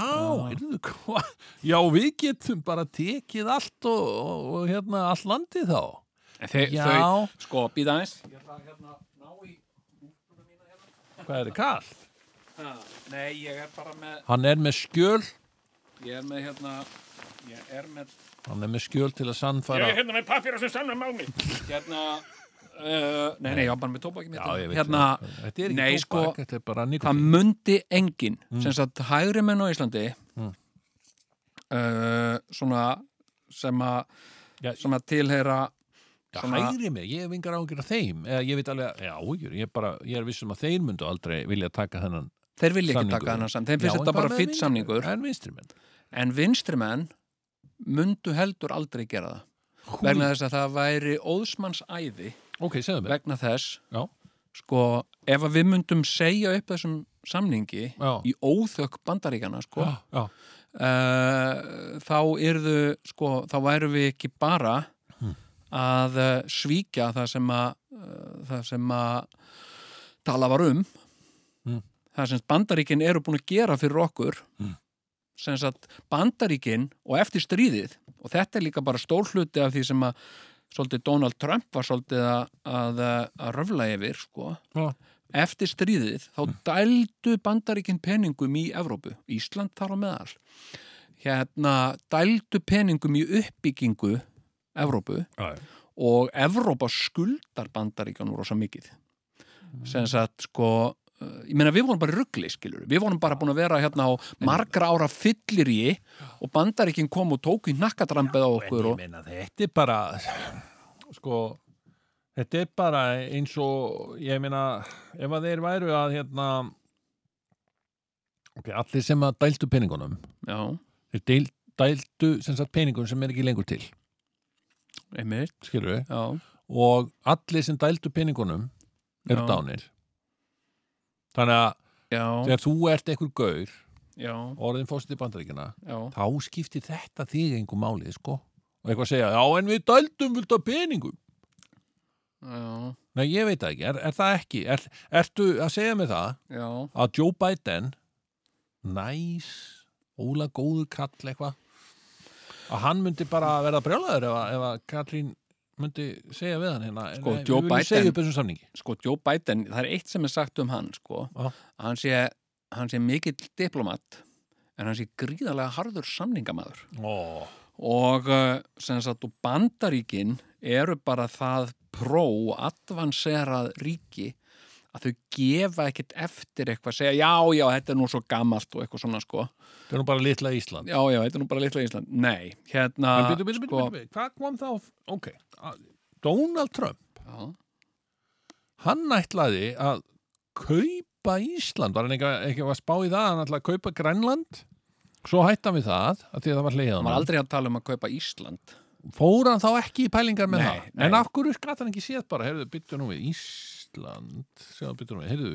hvað? Já, við getum bara tekið allt og, og, og hérna allt landið þá. En Þau, sko, býða aðeins Ég ætla að hérna ná í Hvað er þið kall? ha, Nei, ég er bara með Hann er með skjöl, Ég er með hérna Ég er með hann er með skjöl til að sannfæra. hérna með pappir sem sannum á mig. hérna uh, Nei, nei, ég var bara með tóbaki Hérna, það. Þetta er ekki nei, tóbak, sko, þetta er bara það nikotín. mundi engin sem sagt hægri menn á Íslandi Mm. uh, svona sem að sem að tilheyra Já, svona- hægri mig, ég hef engar ágjur af þeim. Eða ég veit alveg, já, ég, er bara, ég er vissum að þeir myndu aldrei vilja taka þennan þeir vilja ekki Samningur. taka þennan saman þeim finnst Já, þetta bara vinstri- samningur. En vinstri menn? En vinstri menn mundu heldur aldrei gera það. Vegna þess að það væri óðsmannsæði Ok, segðu mig vegna þess Já. sko, ef við myndum segja upp þessum samningi Já. í óþökk bandaríkana sko, Já, já, uh, þá yrðu sko, þá væru við ekki bara Hmm. að uh, svíkja það sem að uh, það sem að tala var um Hmm. það sem bandaríkin eru búin að gera fyrir okkur Hmm. sem sagt bandaríkin og eftir stríðið og þetta er líka bara stór hluti af því sem að svolítið Donald Trump var svolítið að, að, að röfla yfir sko. Já, eftir stríðið þá dældu bandaríkin peningum í Evrópu, Ísland þar á meðal. Hérna dældu peningum í uppbyggingu Evrópu já, og Evrópa skuldar bandaríkjanum rosa mikið. Sem sagt sko ég meina við vorum bara ruggli skilur við vorum bara búin að vera hérna á margra ára fyllir í og bandaríkin kom og tók í nakkadrambið á okkur ég og, meina, þetta er bara sko þetta er bara eins og ég meina, ef að þeir væru að hérna ok, allir sem að dældu peningunum já, þeir deil, dældu sem sagt peningun sem er ekki lengur til. Einmitt. Skilur við, já, og allir sem dældu peningunum eru Já. dánir þannig að já, þegar þú ert einhver gaur já, orðin fórst í bandaríkina þá skiptir þetta þig einhver máli sko. Og eitthvað að segja, já en við dældum vilt að peningum. Já, Nei, ég veit það ekki, er, er það ekki? Er, Ertu að segja mig það já. að Joe Biden næs, óla góður kall eitthvað að hann myndi bara verða brjálæður ef, að- ef að Katrín myndi segja við hann hérna Sko, við viljum Biden- segja upp þessum samningi. Sko Joe Biden, það er eitt sem er sagt um hann sko, að hann sé hann sé mikill diplomat en hann sé gríðarlega harður samningamaður. Ó, og uh, sem sagt og bandaríkin eru bara það pró advanserað ríki að þau gefa ekkert eftir eitthvað, segja já, já, þetta er nú svo gamalt og eitthvað svona sko. Það er nú bara litla Ísland. Já, já, þetta er nú bara litla Ísland. Nei, hérna En byrju, byrju, byrju, sko, byrju, hvað kom þá ok, Donald Trump já, hann ætlaði að kaupa Ísland, var hann ekki, að spá í það hann ætlaði að kaupa Grænland? Svo hætti hann við það, að því að það var hliðan hann var aldrei að tala um að kaupa Ísland. Fór hann þá ekki í pælingar með Nei, það? nei. en af hverju skatt hann ekki séð bara heyrðu, byttu nú við Ísland heyrðu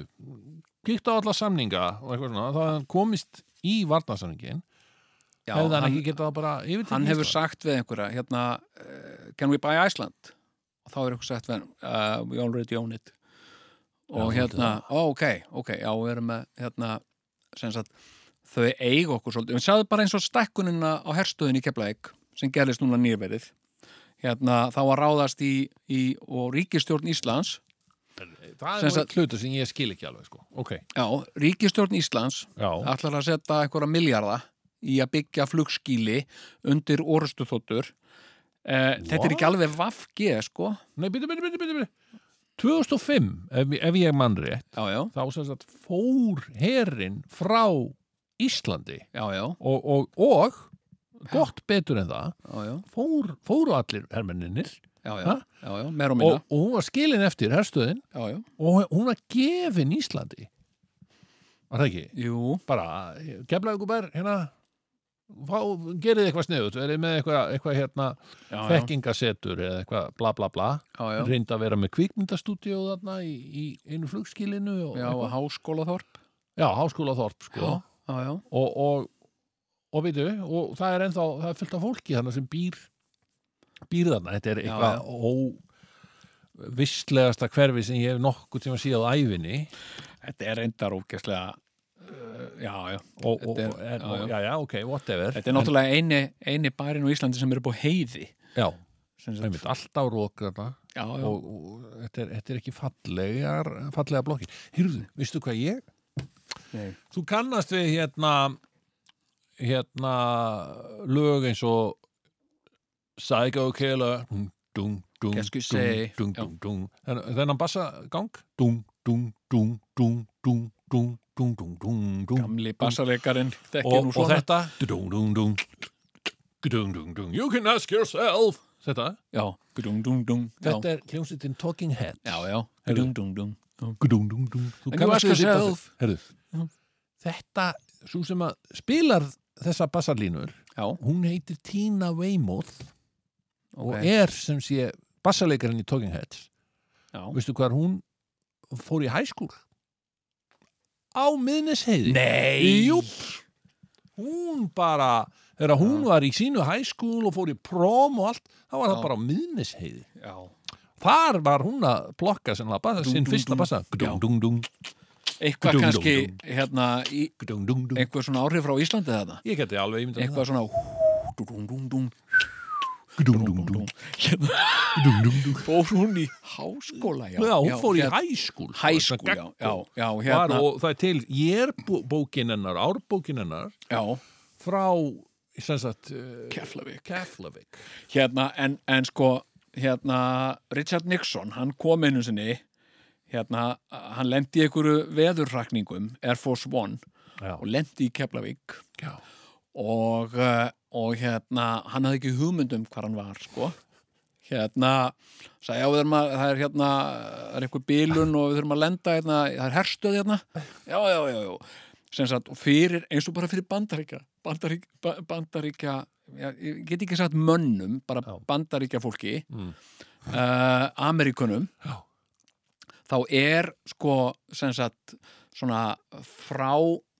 kíktu á alla samninga og eitthvað svona hann komist í varnasamningin hefði hann, ekki getað bara yfir hann hefur sagt við einhverja hérna, uh, can we buy Iceland? Og þá er eitthvað sagt við uh, we already own it. Og Já, hérna, ó, ok, ok já, við erum með, hérna sem sagt, þau eiga okkur svolítið. Við sjáðu bara eins og stekkunina á herstöðin í Keflavík sem gerðist núna nýrverið hérna, þá að ráðast í, í og ríkistjórn Íslands það sem er nú hlutu sem ég skil ekki alveg sko. ok, já, ríkistjórn Íslands já, ætlar að setja einhverja miljarda í að byggja flugskíli undir orustu þóttur eh, þetta er ekki alveg vafge sko. Nei, byttu, byttu, byttu, byttu 2005, ef, ef ég mann rétt já, já, þá sem sagt fór herin frá Íslandi. Já, já, og, og, og gott betur en það já, já, fór, fóru allir hermenninir já, já, meir og minna. Og, og hún var skilin eftir herstöðin og hún var gefin Íslandi. Var það ekki? jú, bara, geflaðu ykkur bær hérna. Fá, gerið eitthvað sniðut verið með eitthvað, eitthvað hérna já, þekkingasetur eða eitthvað bla bla bla. Reynda að vera með kvikmyndastúdíu þarna í, í einu flugskilinu og, já, eitthvað. háskólaþorp. Já háskóla þorp sko. Já, já, já, og, og, og veitu, og það er ennþá það er fullt af fólki þarna sem býr býr þarna, þetta er eitthvað já. ó visslegasta hverfi sem ég hef nokkuð tíma síðan á æfinni Þetta er reyndar ógeðslega uh, Já, já og, og, er- er, já, já. já, já, ok, whatever Þetta er náttúrulega eini, eini barinn á Íslandi sem eru búið heiði já, einmitt, alltaf rók þarna Já, já, og, og þetta, er, þetta er ekki fallegar fallega blokki. Hýrðu, veistu hvað ég? nei Þú kannast við hérna hérna lög eins og Psycho Killer Jeg skulle sige Den er bassagang Gamli bassalegarin Og þetta You can ask yourself Þetta já. Þetta er hljómsveitin Talking Head Já, já Þetta Svo sem að spilar þessa bassalínur Hún heitir Tina Weymouth og ok. er sem sé bassarleikarinn í Talking Heads. Já. veistu hvað hún fór í hæskúl á miðnesheiði. Nei! Júp. hún bara þegar hún var í sínu hæskúl og fór í prom og allt þá var það Já. bara á miðnesheiði. Já, þar var hún að Dung, sinn fyrsta bassa. Dung, Já. dung, dung, eitthvað kannski hérna í einhver svona áhrif frá Íslandi þarna? Ég geti alveg ímyndað eitthvað svona fór hún í háskóla já, Já, hún fór í hérna- hæskúl hæskúl, já, já, já, hérna og það er til jérbókin hennar, árbókin hennar. Já, frá sem sagt uh, Keflavík. Keflavík. Hérna, en, en sko hérna, Richard Nixon, hann kom einu sinni hérna, hann lendi í einhverju veðurrakningum Air Force One Já, og lendi í Keflavík. Já. og, uh, og hérna hann hafði ekki hugmyndum hvar hann var sko hérna sagði, já, að, það er hérna það er eitthvað bilun og við þurfum að lenda hérna, það er herstöð hérna já, já, já, já sem sagt, fyrir, eins og bara fyrir bandaríkja bandaríkja, ba- bandaríkja ég get ekki sagt mönnum bara Já. bandaríkja fólki Mm. uh, Amerikunum Já. þá er sko sem sagt svona frá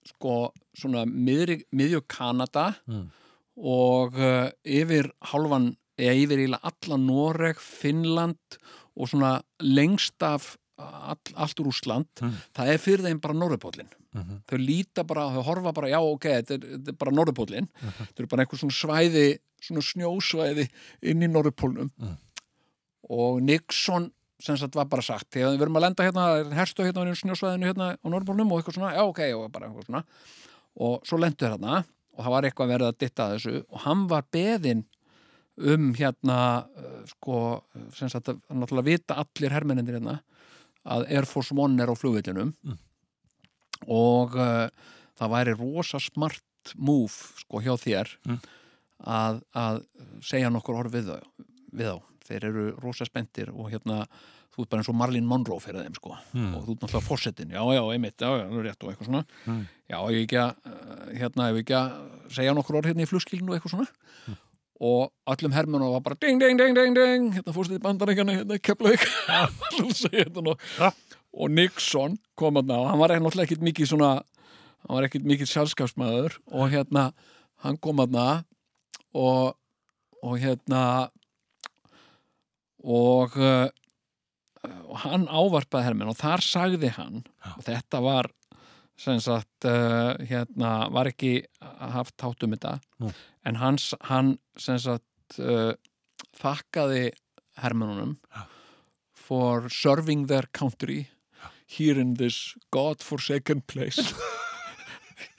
sko svona miðri, miðju Kanada Mm. Og uh, yfir halvan eða yfir allan Noreg, Finnland og svona lengst af all, allt Rússland Mm. það er fyrir þeim bara Norðupóllin Mhm. þau líta bara, þau horfa bara já ok, þetta er, þetta er bara Norðupóllin þetta er bara einhver svona svæði svona snjósvæði inn í Norðupólnum Mm. og Nixon sem sagt var bara sagt, þegar við erum að lenda hérna herstu hérna á snjósvæðinu hérna á Norðupólnum og eitthvað svona, já ok, og bara eitthvað svona. Og svo lendu hérna og það var eitthvað verið að ditta að þessu og hann var beðinn um hérna uh, sko, sem sagt að náttúrulega vita allir hermennindir hérna að Air Force One er á flugvillinum Mm. og uh, það væri rosa smart move sko hjá þér Mm. að, að segja nokkur orð við, við þá þeir eru rosa spendir og hérna þú ert bara eins og Marlene Monroe fyrir þeim sko Mm. og þú ert náttúrulega fórsetin, já já, einmitt já, já, rétt og eitthvað svona Mm. já, ég ekki að, hérna, ég ekki að segja nokkur orð hérna í flugskilinu og eitthvað svona. Og allum hermunu var bara ding, ding, ding, ding, ding hérna fórsetið bandaríkjana, hérna þetta nú. Ja. og Nixon kom að og hann var náttúrulega ekkit mikið svona hann var ekkit mikið sjálfskapsmaður og hérna, hann kom að og, og hérna og uh, og hann ávarpaði hermenn og þar sagði hann og þetta var sem sagt uh, hérna var ekki haft tátt um þetta. Nú. en hans, hann sem sagt uh, þakkaði hermennunum Já. for serving their country here in this god-forsaken place.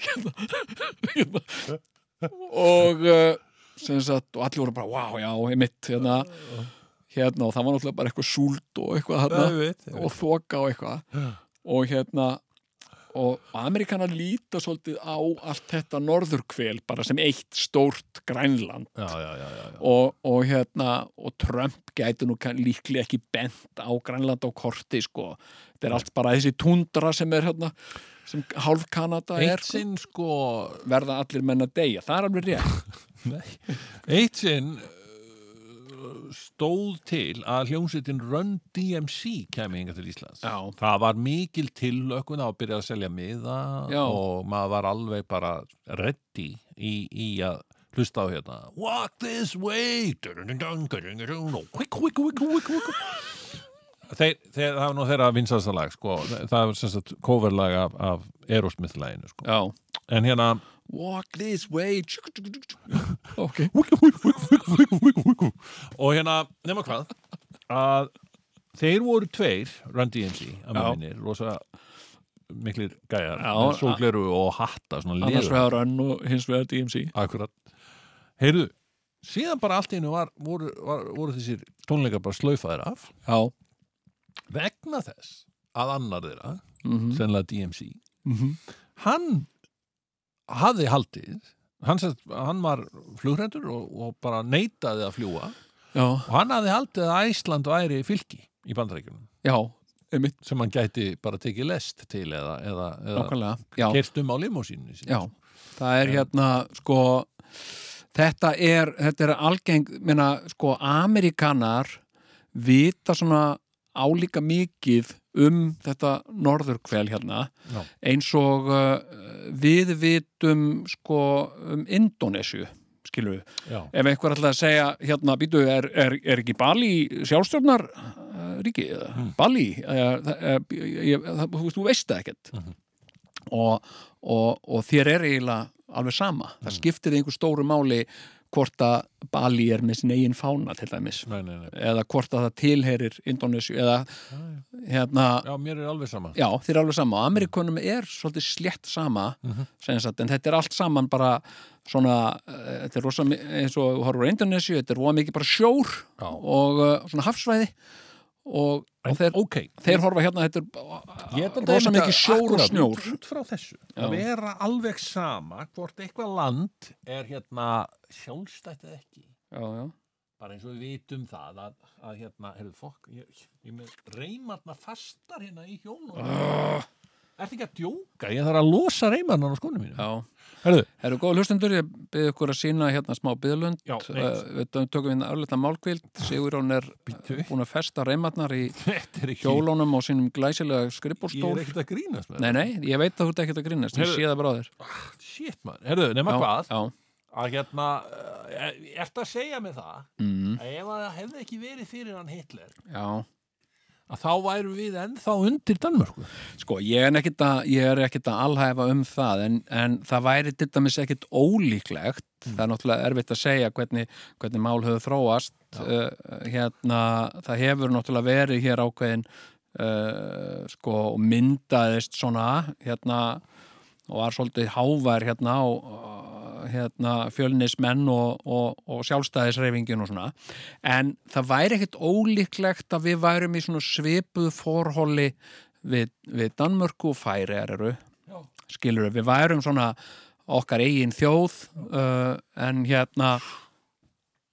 Hérna, hérna. og uh, sem sagt, og allir voru bara, wow, já, einmitt hérna, hérna, og það var náttúrulega bara eitthvað súld og eitthvað og þoka og eitthvað. Og hérna og Amerikanar líta svolítið á allt þetta norðurkvel bara sem eitt stórt grænland já, já, já, já, já. og, og hérna og Trump gæti nú líklega ekki bent á grænland á korti sko þetta er allt bara þessi tundra sem er hérna sem hálf Kanada er Eitt sko. sinn sko verða allir menn að deyja, það er alveg rétt. Eitt sinn stóð til að hljómsveitin Run DMC kemi hinga til Íslands. Já. Það var mikil tillökun á að byrja að selja miða Já. og maður var alveg bara ready í, í að hlusta á hérna Walk this way quick, quick, quick, quick, quick. þeir, þeir, það var nú þeirra vinsasta lag sko. það var sem sagt coverlag af, af Aerosmith-laginu sko. En hérna Walk this way. Ok. og hérna, nema hvað að þeir voru tveir Run DMC, að minnir rosa miklir gæjar með sólgleru og hatta Annars vegar Run og hins vegar DMC. akkurat heyrðu, síðan bara allt í var, voru, voru þessir tónleikar bara slaufaðir af Já. vegna þess að annar þeirra Mm sennilega DMC -hmm. hann hafði haldið hann, sest, hann var flugrendur og, og bara neitaði að fljúa Já. og hann hafði haldið að Æsland væri fylki í. Einmitt. sem hann gæti bara tekið lest til eða, eða, eða Nákvæmlega. Já. kerst um á limósínu Já. Það er hérna, sko, þetta er, þetta er algeng, minna, sko, Amerikanar vita svona álíka mikið um þetta norðurkvel hérna Já. eins og uh, við vitum sko um Indonésiu Já. ef einhver ætlaði að segja hérna, býtu, er, er, er ekki Bali sjálfstjórnar ríki Hmm. Bali uh, uh, ég, það, þú, veist, það ekkert Mhm. og, og, og þér er eiginlega alveg sama, Hmm. það skiptir einhver stóru máli hvort að Bali er með sin eigin fána til dæmis Nei, nei, nei. eða hvort að það tilheyrir Indonésiu eða hérna Já, mér er alveg sama Já, þeir eru alveg sama og Amerikunum er svolítið slétt sama Mhm. mm sagt, en þetta er allt saman bara svona, uh, þetta er rosa eins og horfur á Indonésiu, þetta er rosa mikið bara sjór Já. og uh, svona hafsvæði og, og þeir, Ok, þeir horfa hérna, þetta er rosa mikið sjór og snjór. út, frá þessu. Já. að vera alveg sama hvort eitthvað land er hérna sjálfstætt eða ekki. Já, já, bara eins og við vitum það að, að hérna, heyrðu fokk ég, ég með reymarna fastar hérna í hjónum uh. Ertu ekki að djóka? Ég þarf að losa reymarna á skónum mínu já. Herðu, Herru góða hlustendur, ég byrði ykkur að sína hérna smá byðlund, Já, nei. uh, við tökum við örlita málkvild, Sigurjón er Bíddu. búin að festa reymarnar í þetta er hjólunum og sínum glæsilega Ég skrifbórstól er ekkert að grínast með Nei, nei, ég veit að þú ert ekkert að grínast, ég sé það bara á þér. Þetta Shit maður, herðu, nema hvað? Já, að hérna, uh, ertu að segja mig það mm, að ef það hefði ekki verið fyrir hann Hitler já að þá værum við ennþá undir Danmörku. Sko, ég er ekkert að, er að alhæfa um það en, en það væri til dæmis ekkert ólíklegt. Það er náttúrulega erfitt að segja hvernig, hvernig mál höfðu þróast. Uh, hérna, það hefur náttúrulega verið hér ákveðin uh, sko, og myndaðist svona hérna og var svolítið hávær hérna uh, hérna, fjölnismenn og, og, og sjálfstæðisreifingin og svona. En það væri ekkert ólíklegt að við værum í svona svipuð forhóli við, við Danmörku og Færiðar eru. Skilur við værum svona okkar eigin þjóð uh, en hérna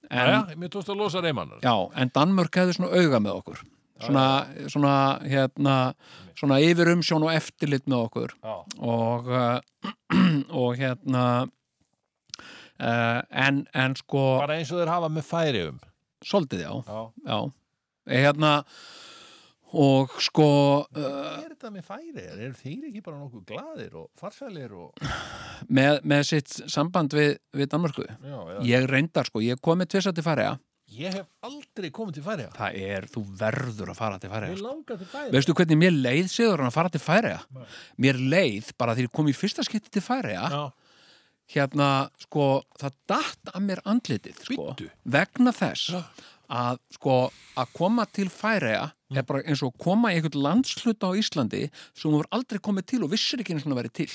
en, Já, mér tókst að losa reymarnar Já, en Danmörk hefði svona auga með okkur. Svona, svona hérna svona yfir umsjón og eftirlit með okkur. Já. og uh, og hérna en, en sko bara eins og þeir hafa með færium svolítið já, Já. já. Eh, hérna og sko uh, er þetta með færi? Er þeir ekki bara nokkuð glaðir og farsælir og... með, með sitt samband við, við Danmörku? Já, ég reyndar sko, ég kom með tvisa til færiða Ég hef aldrei komið til færi það er, þú verður að fara til færiða Ég langar til færi Veistu hvernig mér leið sigur að fara til færiða? Mér leið bara því ég kom í fyrsta skipti til færiða Já, hérna, sko, það datt að mér andlitið, sko, Bíddu. vegna þess að, sko, að koma til færiða er bara eins og koma í einhvern landsluta á Íslandi sem þú voru aldrei komið til og vissir ekki eins og verið til.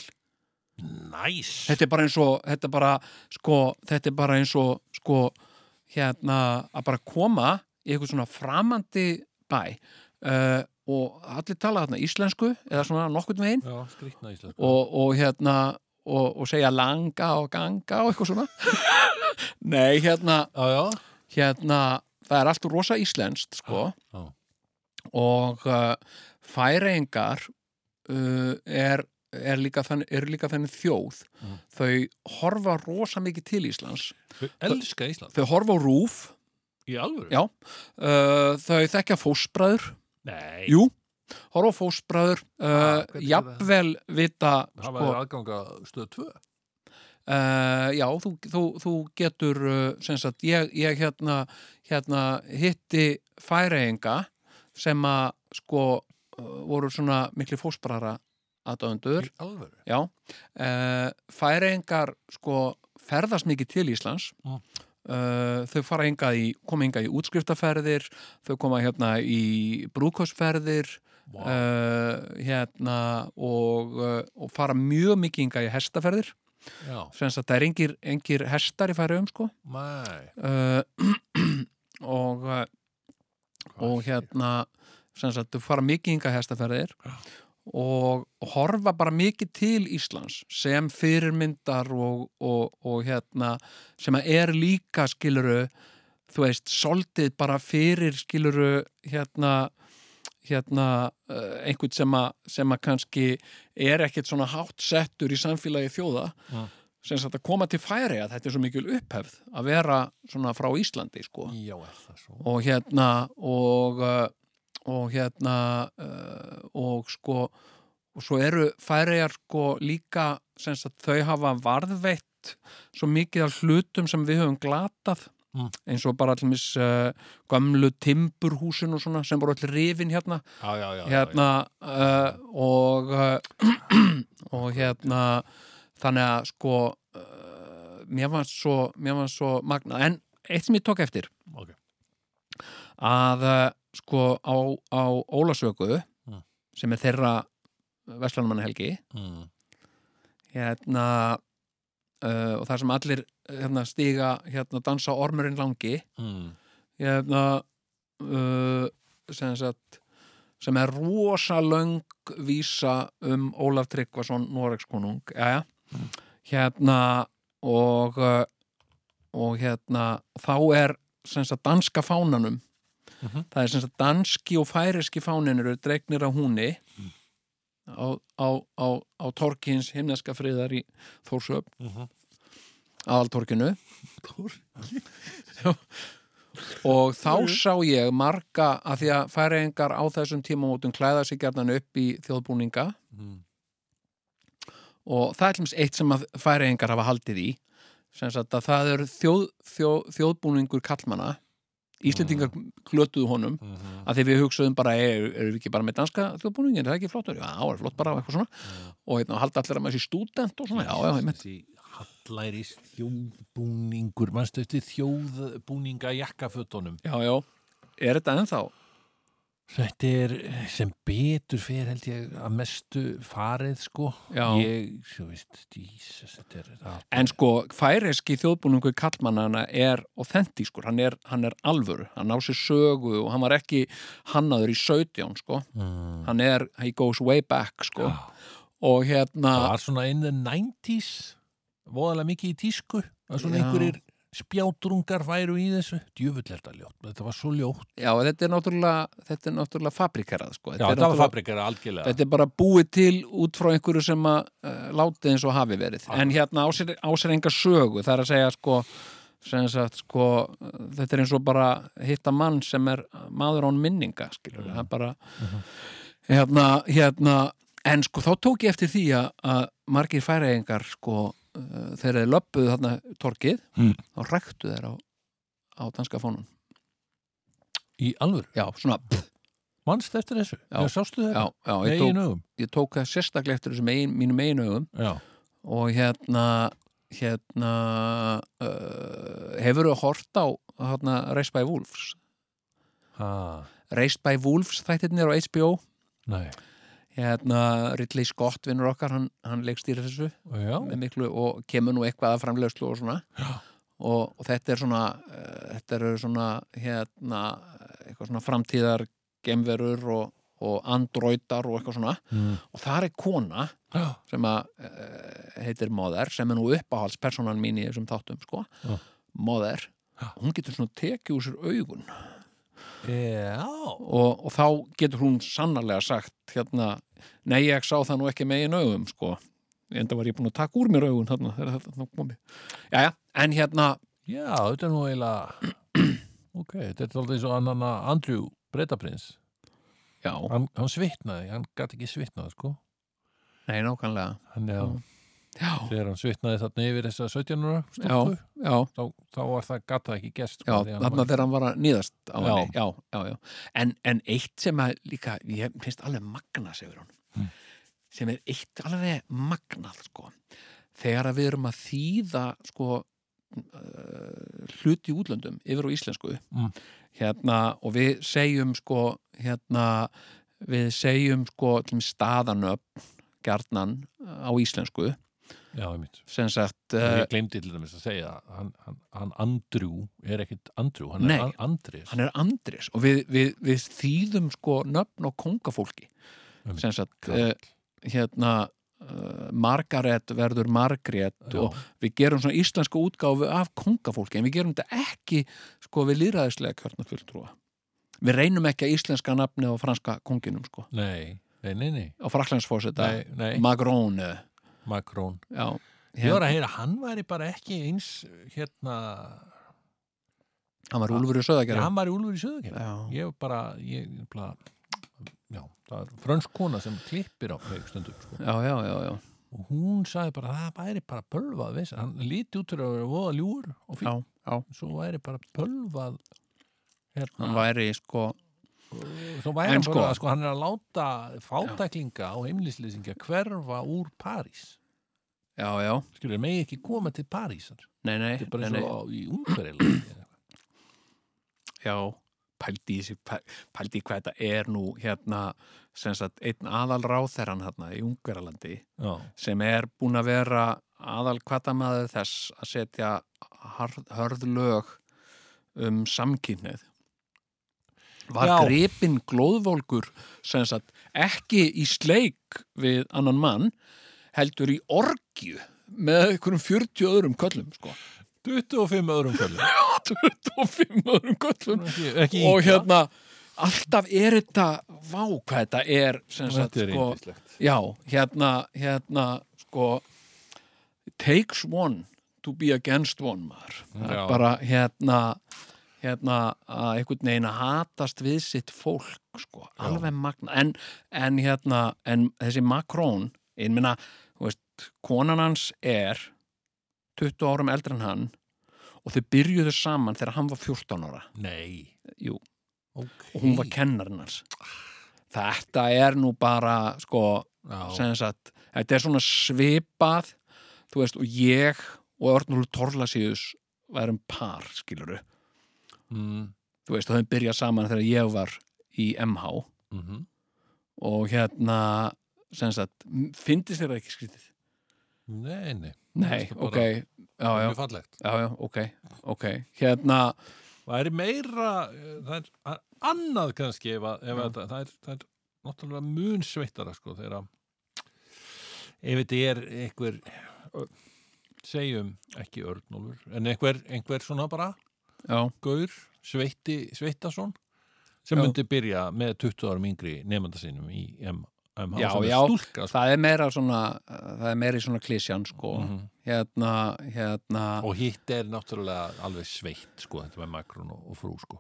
næs. Þetta er bara eins og, þetta er bara, sko, þetta er bara eins og, sko, hérna, að bara koma í einhvern svona framandi bæ uh, og allir tala þarna íslensku eða svona nokkurt veginn. Og, og hérna og, og segja langa og ganga og eitthvað svona. Nei, hérna, Já, já. hérna það er allt rosa íslenskt sko. Já. og uh, færeingar uh, er, er, líka þannig þjóð. Þau horfa rosa mikið til Íslands. Þau elska Ísland. Þau horfa á rúf Í alvöru? já, uh, þau þekkja fósbræður Nei. Jú, horfa á fósbræður uh, Ah, er jafnvel vita Hafa sko, þeir aðganga stöð 2 Uh, já, þú, þú, þú getur uh, sem sagt, ég, ég hérna, hérna hitti færeinga sem að sko voru svona mikli fósbrara aðdöðundur uh, færingar sko ferðast mikið til Íslands. Mm. uh, þau fara hingað í, koma hingað í útskriftaferðir þau koma hérna í brúkosferðir Vá. uh, hérna og, uh, og fara mjög mikið hingað í hestaferðir. Sem að það er engir, engir hestar í færiðum sko. Uh, og og hérna sem sagt, þau fara mikið hingað hestaferðir og horfa bara mikið til Íslands sem fyrirmyndar og, og, og hérna sem að er líka skiluru þú veist, soldið bara fyrir skiluru hérna hérna uh, einhvern sem að, sem að kannski er ekkert svona hátt settur í samfélagi þjóða Mm. sem sagt að koma til færi að þetta er svo mikil upphefð að vera svona frá Íslandi sko Já, og hérna og, uh, og hérna uh, og sko og svo eru færiðar sko líka sem sagt þau hafa varðveitt svo mikið af hlutum sem við höfum glatað Mm. eins og bara allir mis uh, gamlu timburhúsin og svona sem voru allir rifin hérna Já, já, já, hérna uh, og uh, og hérna þannig að sko uh, mér var svo, svo magna en eitt sem ég tók eftir já. Ok. að uh, sko á, á Ólasöku Mm. sem er þeirra Vestlandamannahelgi Mm. hérna uh, og það sem allir hérna, stiga hérna dansa ormurinn langi. Mm. hérna uh, sem, sagt, sem er rosa löng vísa um Ólaf Tryggvason Noregskonung. Jæja. Hérna og og hérna þá er sagt danska fánanum. Mhm. það er sagt danski og færiski fánin eru dregnir á húni á, á, á, á torkins himneska friðar í Þórsöp Mhm. aðaltorkinu. Og þá sá ég marga að því að færiðingar á þessum tímamótum klæða sig gjarnan upp í þjóðbúninga. Mm. og það er dæmis eitt sem að færiðingar hafa haldið í. Sem sagt að það er þjóð, þjóð, þjóðbúningur kallmanna Íslendingar klötuðu honum Mhm. að því við hugsaðum bara, eru er við ekki bara með danska þjóðbúningin, er það ekki flottur? Já, það er flott bara og eitthvað svona. Og hérna, halda allir að maður sé stúdent og svona, já, já, ég Þessi hallæris þjóðbúningur mannstu eftir þjóðbúninga jakkafötunum Já, já, er þetta ennþá? Þetta er sem betur fyrir held ég að mestu farið sko Já. Ég, veist, Jesus, er En sko, færeski þjóðbúningur kallmannana er authentískur, hann er, hann er alvöru, hann á sér sögu og hann var ekki hannaður í 17, sko. mm. Hann er, he goes way back, sko. Og hérna, Það var svona in the 90s voðalega mikið í tísku að svona Já. einhverjir spjátrungar væru í þessu. Djöfull þetta ljótt, þetta var svo ljótt. Já, þetta er náttúrulega, þetta er náttúrulega fabrikerað, sko. Já, er þetta var náttúrulega- fabrikara algjörlega. Þetta er bara búið til út frá einhverju sem að uh, láti eins og hafi verið. En hérna á sér, á sér enga sögu, það er að segja sko, sem sagt, sko, uh, þetta er eins og bara hitta mann sem er maður án minninga, skilur, það er bara, hérna, hérna, en sko þá tók ég eftir því að, að margir færiðingar, sko, þegar þeir löppuðu þarna torkið, Mm. þá ræktu þeir á, á danska fónun. Í alvöru, Já, svona, pff, mannst eftir þessu? Já. Já, sástu já, þetta? já, Með ég tók, ég tók það sérstaklega eftir þessum eigin, mínum eigin augum. Já, og hérna hérna uh, hefur þú hort á hérna, Race by Wolves? Ha, Race by Wolves þættirnir á HBO nei hérna Ridley Scott vinnur okkar hann, hann leikstýrir þessu miklu og kemur nú eitthvað að framlegslu og svona og, og þetta er svona uh, þetta eru svona hérna eitthvað svona framtíðar gemverur og, og androidar og eitthvað svona mm. og það er kona já, sem að uh, heitir Mother sem er nú uppáhaldspersonan mín í þessum þáttum sko. Já. Mother Já. hún getur svona tekið úr sér augun já. og, og þá getur hún sannarlega sagt hérna, nei ég sá það nú ekki megin augum sko, enda var ég búin að taka úr mér augun þarna þegar þetta komið Jæja, en hérna Já, þetta er nú eiginlega Ok, þetta er alltaf eins og annan Andrew Bretaprins já, hann, hann svitnaði, hann gæti ekki svitnað sko. Nei nákvæmlega. Hann Já. Þegar hann svitnaði þarna yfir þessa 17 ára já, stúlku já, þá, þá var það gata ekki gest já, þarna þegar hann var að nýðast á Já. henni, já, já, já en, en eitt sem að líka, ég finnst alveg magna, segur hún Mm. sem er eitt alveg magnað, sko þegar að við erum að þýða sko uh, hluti útlöndum yfir á íslensku Mm. hérna, og við segjum sko, hérna við segjum sko staðanöfn gjarnan á íslensku já, einmitt sem sagt uh, ég glemdi til dæmis að segja að hann, hann, hann Andrew er ekkit Andrew, hann Nei. er An- Andrés hann er Andris og við, við, við þýðum sko nöfn og kongafólki Einmitt. sem sagt uh, hérna uh, Margaret verður Margrét Já. og við gerum svona íslenska útgáfu af kongafólki en við gerum þetta ekki sko við lýraðislega kjörna fulltrúa við reynum ekki að íslenska nafni á franska konginum sko nei, nei, nei, nei, á fraklandsfóseta nei, nei. Macron eh, Macron. Já, ég var að heyra, hann væri bara ekki eins hérna, hann var Úlfur í Söðagerði hann var Úlfur í Söðakjörn já, ég var bara, ég bara já, það er frönsk kona sem klippir á stundum sko. já, já, já, já, og hún sagði bara, það væri bara pölvað veist, hann líti út fyrir að vera voða ljúur og já, fyrir, já. svo væri bara pölvað hérna, hann væri sko svo væri hann sko- bara, sko, hann er að láta fátæklinga og heimlislýsingja hverfa úr París. Já, já, skilur, megi ekki koma til Parísar. Nei, nei, þetta er bara eins og í umhverjulega Já, pældi í, pældi í hvað þetta er nú hérna sem sagt einn aðal ráþeran hérna í Ungverjalandi sem er búin að vera aðal kvatamaður þess að setja hörð lög um samkynneið var Já. gripinn glóðvolkur sagt ekki í sleik við annan mann heldur í orgju með einhverjum 40 öðrum köllum sko. 25 öðrum kvöldum 25 öðrum köllum. Ekki, ekki og hérna alltaf er þetta vá hvað þetta er sagt, þetta er sko, já, hérna, hérna sko takes one to be against one maður. Bara hérna hérna að einhvern veginn að hatast við sitt fólk sko, alveg magna en, en hérna, en þessi Macron ég meina, þú veist konan hans er 20 árum eldri en hann og þau byrjuðu saman þegar hann var 14 ára. Nei, Jú, ok. Og hún var kennarinn hans. Þetta er nú bara sko, já, sem sagt þetta er svona svipað þú veist, og ég og Örnúl Torlasíus værum par, skiluru mm, þú veist, og þau byrjað saman þegar ég var í MH mm og hérna sem sagt, fyndist þér það ekki skrítið? nei, nei. Nei, það ok, já, já, já, já, ok, ok. Hérna, það er meira, eh, það er annað kannski ef, að, ef Já. að, það, er, það er náttúrulega mun sveittara sko þegar að ef þetta er einhver segjum ekki örnólfur en einhver, einhver svona bara gaur, sveitti Sveittason sem Já. myndi byrja með 20 árum yngri nefnda sínum í MH Já, já. stúlka sko. það er meira svona það er meira í svona klísjan, sko Mhm. hérna, hérna og hitt er náttúrulega alveg sveitt sko, þetta með Macron og, og frú sko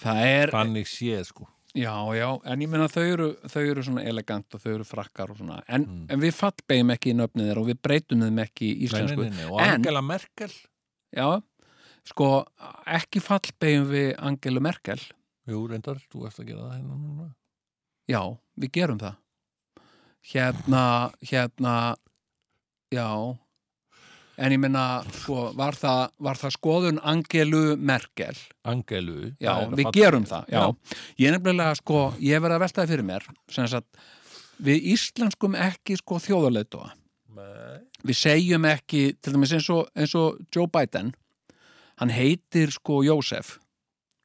það er, þannig séð sko Já, já, en ég meina þau eru, þau eru svona elegant og þau eru frakkar og svona en, Mm. en við fallbegjum ekki í nöfnið þeir og við breytum þeim ekki í íslensku nei, nei, nei. og En- Angela Merkel Já, sko ekki fallbegjum við Angelu Merkel. Jú, reyndar, þú ert að gera það hérna núna. Já, við gerum það. Hérna, hérna Já. En ég meina, sko, var það, var það skoðun Angelu Merkel? Angelu Já, við gerum það, já. Ég er nefnilega, sko, ég verið að veltaði fyrir mér, sem sagt, við íslenskum ekki, sko, þjóðarleitóa. Nei. Við segjum ekki, til dæmis eins og, eins og Joe Biden, hann heitir, sko, Jósef.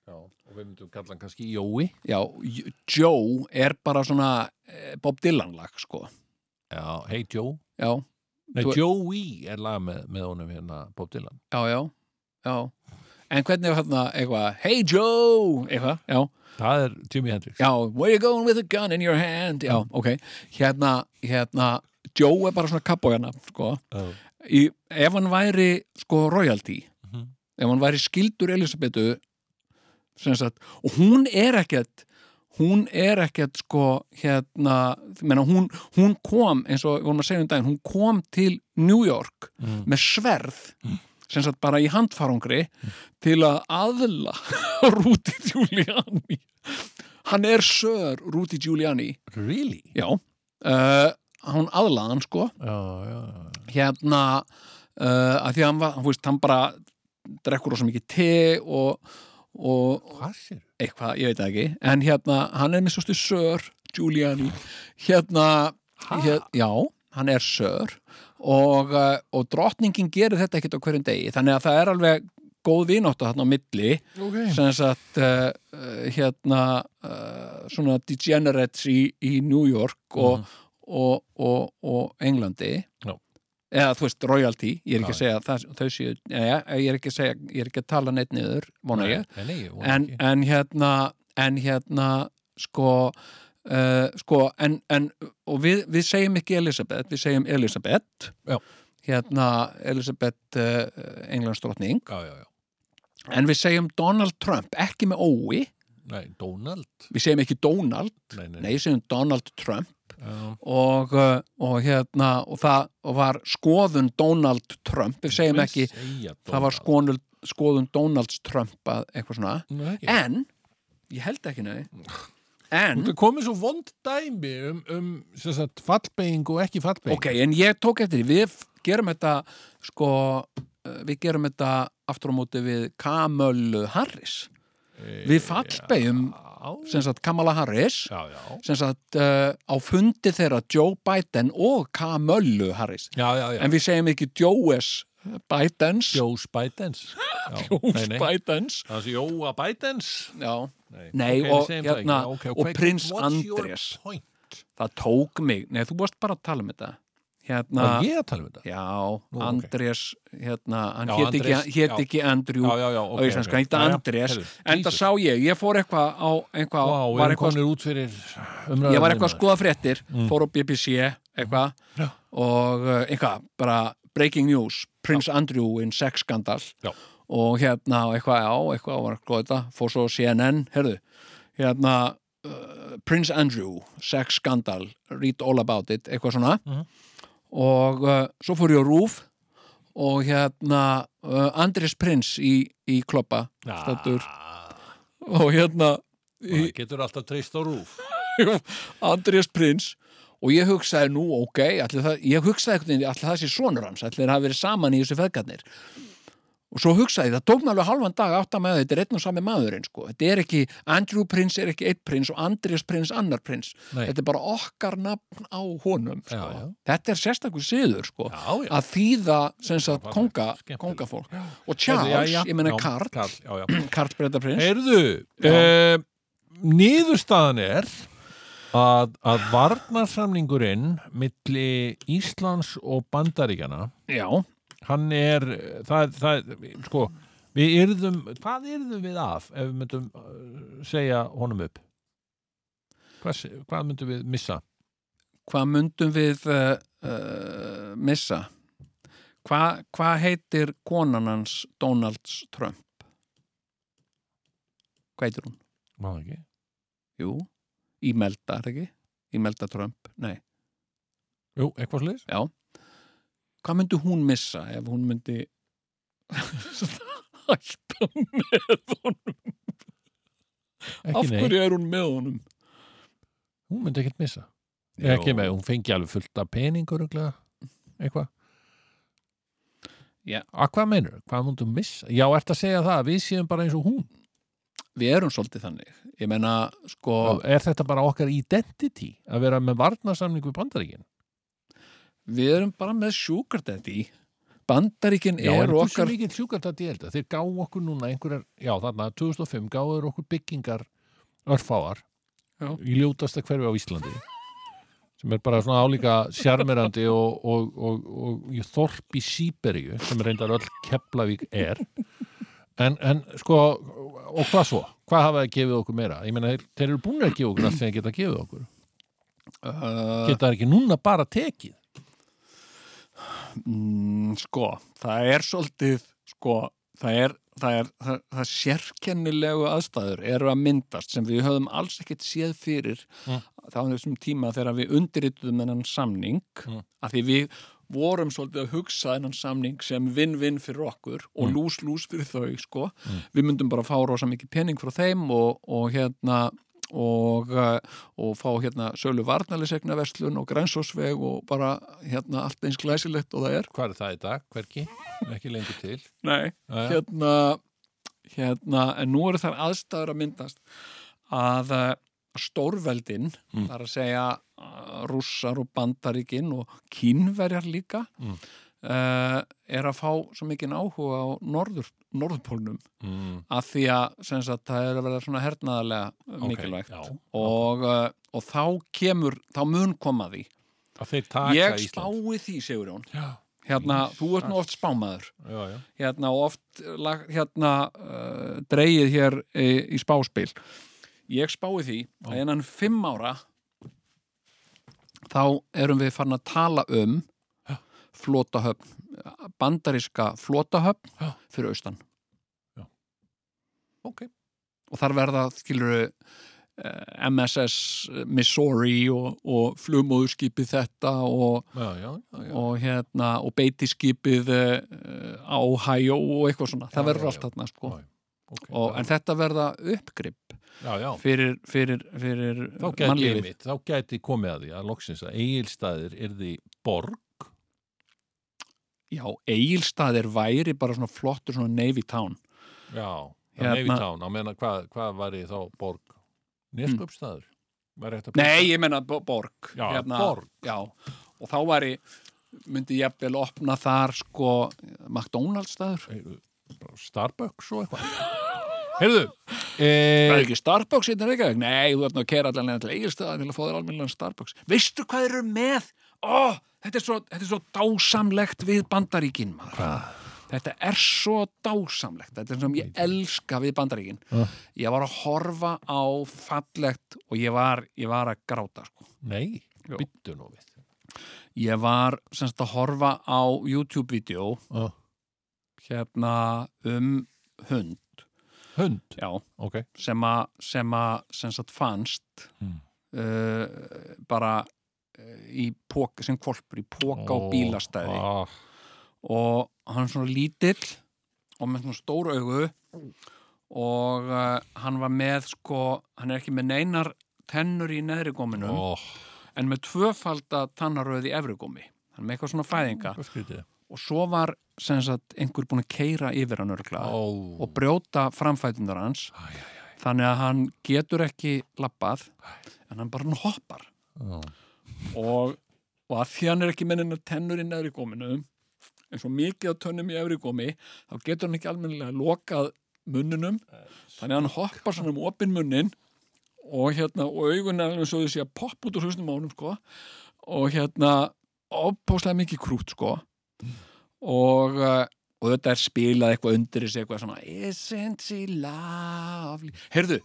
Já, og við myndum kalla hann kannski Jói Já, Joe er bara svona eh, Bob Dylan lag, sko. Já, hey Joe Já, Nei, Þú- Joey er lag með, með honum hérna Bob Dylan já, já, já. En hvernig er hérna eitthvað, hey Joe, eitthvað, já. Það er Jimi Hendrix Já, where you going with a gun in your hand? Já, ok. Hérna, hérna, Joe er bara svona kappójana, sko. Já. Í, ef hann væri, sko, royalty. Ef hann væri skildur Elisabetu, sagt, og hún er ekkert, hún er ekkert sko hérna, menna, hún, hún kom eins og við vorum að segja um daginn, hún kom til New York með sverð sem sagt bara í handfarangri til að aðla Rúti Giuliani. Hann er sör Rúti Giuliani. Really? já, uh, hann sko. Já, já, já. hérna uh, að því að hann, var, hann, veist, hann bara drekkur rosa mikið te og, og eitthvað, ég veit ekki. En hérna, hann er stu sör Giuliani. Hérna, hér, já, hann er sör. Og, uh, og drottningin gerir þetta ekkert á hverjum degi. Þannig að það er alveg góð vináttu þarna á milli. Ok. sem sagt uh, hérna uh, svona degenerates í, í New York og, og, og, og Englandi. Já. Eða þú veist royalty, ég er ekki að segja það, þau séu, ja, ég er ekki að segja ég er ekki að tala neitt niður, vona ég en, en hérna en hérna sko uh, sko en, en og við, við segjum ekki Elisabeth, við segjum Elisabeth Já. hérna Elisabeth uh, Englandsdrottning já, já. en við segjum Donald Trump, ekki með ói Nei, Donald. við segjum ekki Donald, Nei, nei. nei, segjum Donald Trump og, uh, og hérna og það var skoðun Donald Trump, við segjum ekki það var Donald. skoðun, skoðun Donalds Trump að eitthvað svona, Nei, en ég held ekki nei. En, Það komið svo vond dæmi um, um sagt, fallbeing og ekki fallbeing. ok, en ég tók eftir því, við gerum þetta sko, uh, við gerum þetta aftur á móti við Kamölu Harris. Við fallbegjum sem sagt Kamala Harris Já, já. sem sagt uh, á fundi þeirra Joe Biden og Kamölu Harris Já, en við segjum ekki Joes Bidens Joe Bidens. Joes. Bidens Jóa Bidens. Nei, Nei, Ok, og hérna, ekki. Ok, og ok, prins Andrés. það tók mig, nei þú varst bara að tala um þetta hérna, Var ég að tala um þetta? já, ok. Andrés hérna, hann Já, hét Andrés, ekki, hét já. ekki Andrew Já, já, já. ok, íslenska, ok. hann hétt Já, já. Andrés Heyrðu, en það Jesus. sá ég, ég fór eitthvað á eitthvað, Vá, við var erum eitthvað komin út fyrir umræðum. ég var eitthvað að skoða fréttir fór á BBC eitthvað Já. og uh, eitthvað, bara breaking news Prince Andrew in sex skandal Já. og hérna og eitthvað, já, eitthvað var að skoða þetta, fór svo CNN herðu, hérna uh, Prince Andrew, sex skandal read all about it, eitthvað svona Mhm. Og uh, svo fór ég á Rúf og hérna uh, Andris Prins í, í kloppa stættur og hérna Það getur alltaf treyst á rúf. Andrés Prins. Og ég hugsaði nú, ok, það, ég hugsaði veginn, allir það sé sonur hans, allir hafa verið saman í þessu feðgarnir og svo hugsaði það tók mér alveg halvan dag átt að með þetta er einn og sami maðurinn, sko. Þetta er ekki, Andrew Prins er ekki eitt prins og Andrés Prins annar prins. Nei. þetta er bara okkar nafn á honum sko. Já, já. þetta er sérstakur siður, sko Já, að þýða, sagt, konga, kongafólk. Og Charles, ég meina já, Karl. Karl, Breda Prins Heyrðu, uh, niðurstaðan er að, að varnarsamningurinn milli Íslands og Bandaríkjana já, hann er það, það, sko við yrðum, hvað yrðum við af ef við myndum uh, segja honum upp? Hvað, hvað myndum við missa? Hvað myndum við uh, uh, missa? Hvað hva heitir konan hans Donalds Trump? Hvað heitir hún? það ekki? Jú, Imelda, er ekki? Imelda Trump, nei, Jú, eitthvað sliðis já hvað myndi hún missa ef hún myndi hætta með honum? Ekki af nei, hverju er hún með honum? hún myndi ekkert missa. Ekki með, hún fengi alveg fullt af peningur eitthvað. Já. að hvað meinur, hvað myndum missa? Já, ert að segja það, að við séum bara eins og hún? Við erum svolítið þannig. Ég meina, sko er þetta bara okkar identity að vera með varnarsamning við bandaríkin við erum bara með sugar daddy Bandaríkin Já, en eru hversu okkar mikið sjúkart að ég held að þeir gáu okkur núna einhverjar, já þarna 2005 gáður okkur byggingar örfáar Já. í ljótasta hverfi á Íslandi sem er bara svona álíka sjarmerandi og, og, og, og, þorp í Sýberíu sem reyndar öll Keflavík er en, en sko og hvað svo? Hvað hafa það gefið okkur meira? Ég meina, þeir, þeir eru búin að gefa okkur allt sem þeir geta gefið okkur uh, geta það ekki núna bara tekið mm, sko, það er svolítið sko, það er það er það, það sérkennilegu aðstæður eru að myndast sem við höfum alls ekkert séð fyrir Mm. þá þessum tíma þegar við undirrituðum þennan samning Mm. að því við vorum svolítið að hugsa þennan samning sem vinn-vinn fyrir okkur og Mm. lús-lús fyrir þau sko. við myndum bara fá rosa mikið pening frá þeim og, og hérna og, uh, og fá hérna sölu varnalisegna verslun og grænsósveg og bara hérna allt eins glæsilegt og það er Hvað er það í dag? Hverki? Ekki lengur til. Nei, Jæja. hérna, hérna, en nú eru þær aðstæður að myndast að uh, stórveldin, Mm. þar að segja uh, rússar og bandaríkin og kínverjar líka, Mm. Uh, er að fá svo mikinn áhuga á norður, norðpólnum Mm. að því að sagt, það er að vera svona hernaðarlega Ok, mikilvægt já. og, uh, og þá kemur, þá mun koma því. Að þeir taka Ég spái því, Sigurjón. Já, Hérna, þú ert nú oft spámaður já, já. hérna og oft hérna uh, dreigið hér í, í spáspil ég spái því að innan fimm ára þá erum við farin að tala um flótahöfn bandaríska flótahöfn Já. fyrir austan Ok. og þar verða skilur MSS Missouri og, og flugmóðurskipið þetta og Já, já, já, já. og hérna og beitiskipið uh, á Ohio og eitthvað svona, það Já, verður já, allt já. þarna sko Já, ok. og, en þetta verða uppgrip já, já. fyrir, fyrir, fyrir Þá gæti, mannlífið einmitt, þá gæti komið að því að loksins að eigilstaðir er því borg já, Egilstaðir væri bara svona flottur svona Navy Town Já, Hérna- hérna, Navy Town, á meðan hvað, hvað var í þá borg? Neskjöpstaður? Var nei, ég menna bo- borg Já, borg. já, og þá væri myndi ég vel opna þar sko McDonalds staður Starbucks og eitthvað Heyrðu Það er e, ekki Starbucks í þetta Reykjavík? Nei, þú ert nú að kera allan til Egilstaða til að fá þér almennilega Starbucks. Veistu hvað eru með? Ó, þetta er svo, þetta er svo dásamlegt við bandaríkin, maður. Hvað? Þetta er svo dásamlegt. Þetta er sem ég elska við bandaríkin. Ah. Ég var að horfa á fallegt og ég var, ég var að gráta, sko. Nei, byttu nú við Ég var semst að horfa á YouTube-vídeó ah. hérna um hund, Hund, já, ok sem að fannst Mm. uh, bara í póka, sem kvolpur í póka og bílastæði. ah, og hann er svona lítill og með svona stór augu og uh, hann var með sko, hann er ekki með neinar tennur í neðri góminum oh, en með tvöfalda tannaröð í efri gómi. Hann er með eitthvað svona fæðinga. Og svo var sagt einhver búin að keira yfir hann örgla Ó, og brjóta framfætundar hans. Æ, æ, æ. þannig að hann getur ekki lappað en hann bara hoppar. Ó. og, og að því hann er ekki mennin að tennur í neðri góminu en svo mikið á tönnum í efri gómi þá getur hann ekki almennilega lokað munnunum þannig að hann hoppar svona um opin munnin og hérna og augun er alveg svo sé að poppa út úr hausnum á honum sko. Og hérna opáslega mikið krút sko. Og uh, og þetta er spilað eitthvað undir þessi eitthvað svona Isn't she lovely? Heyrðu,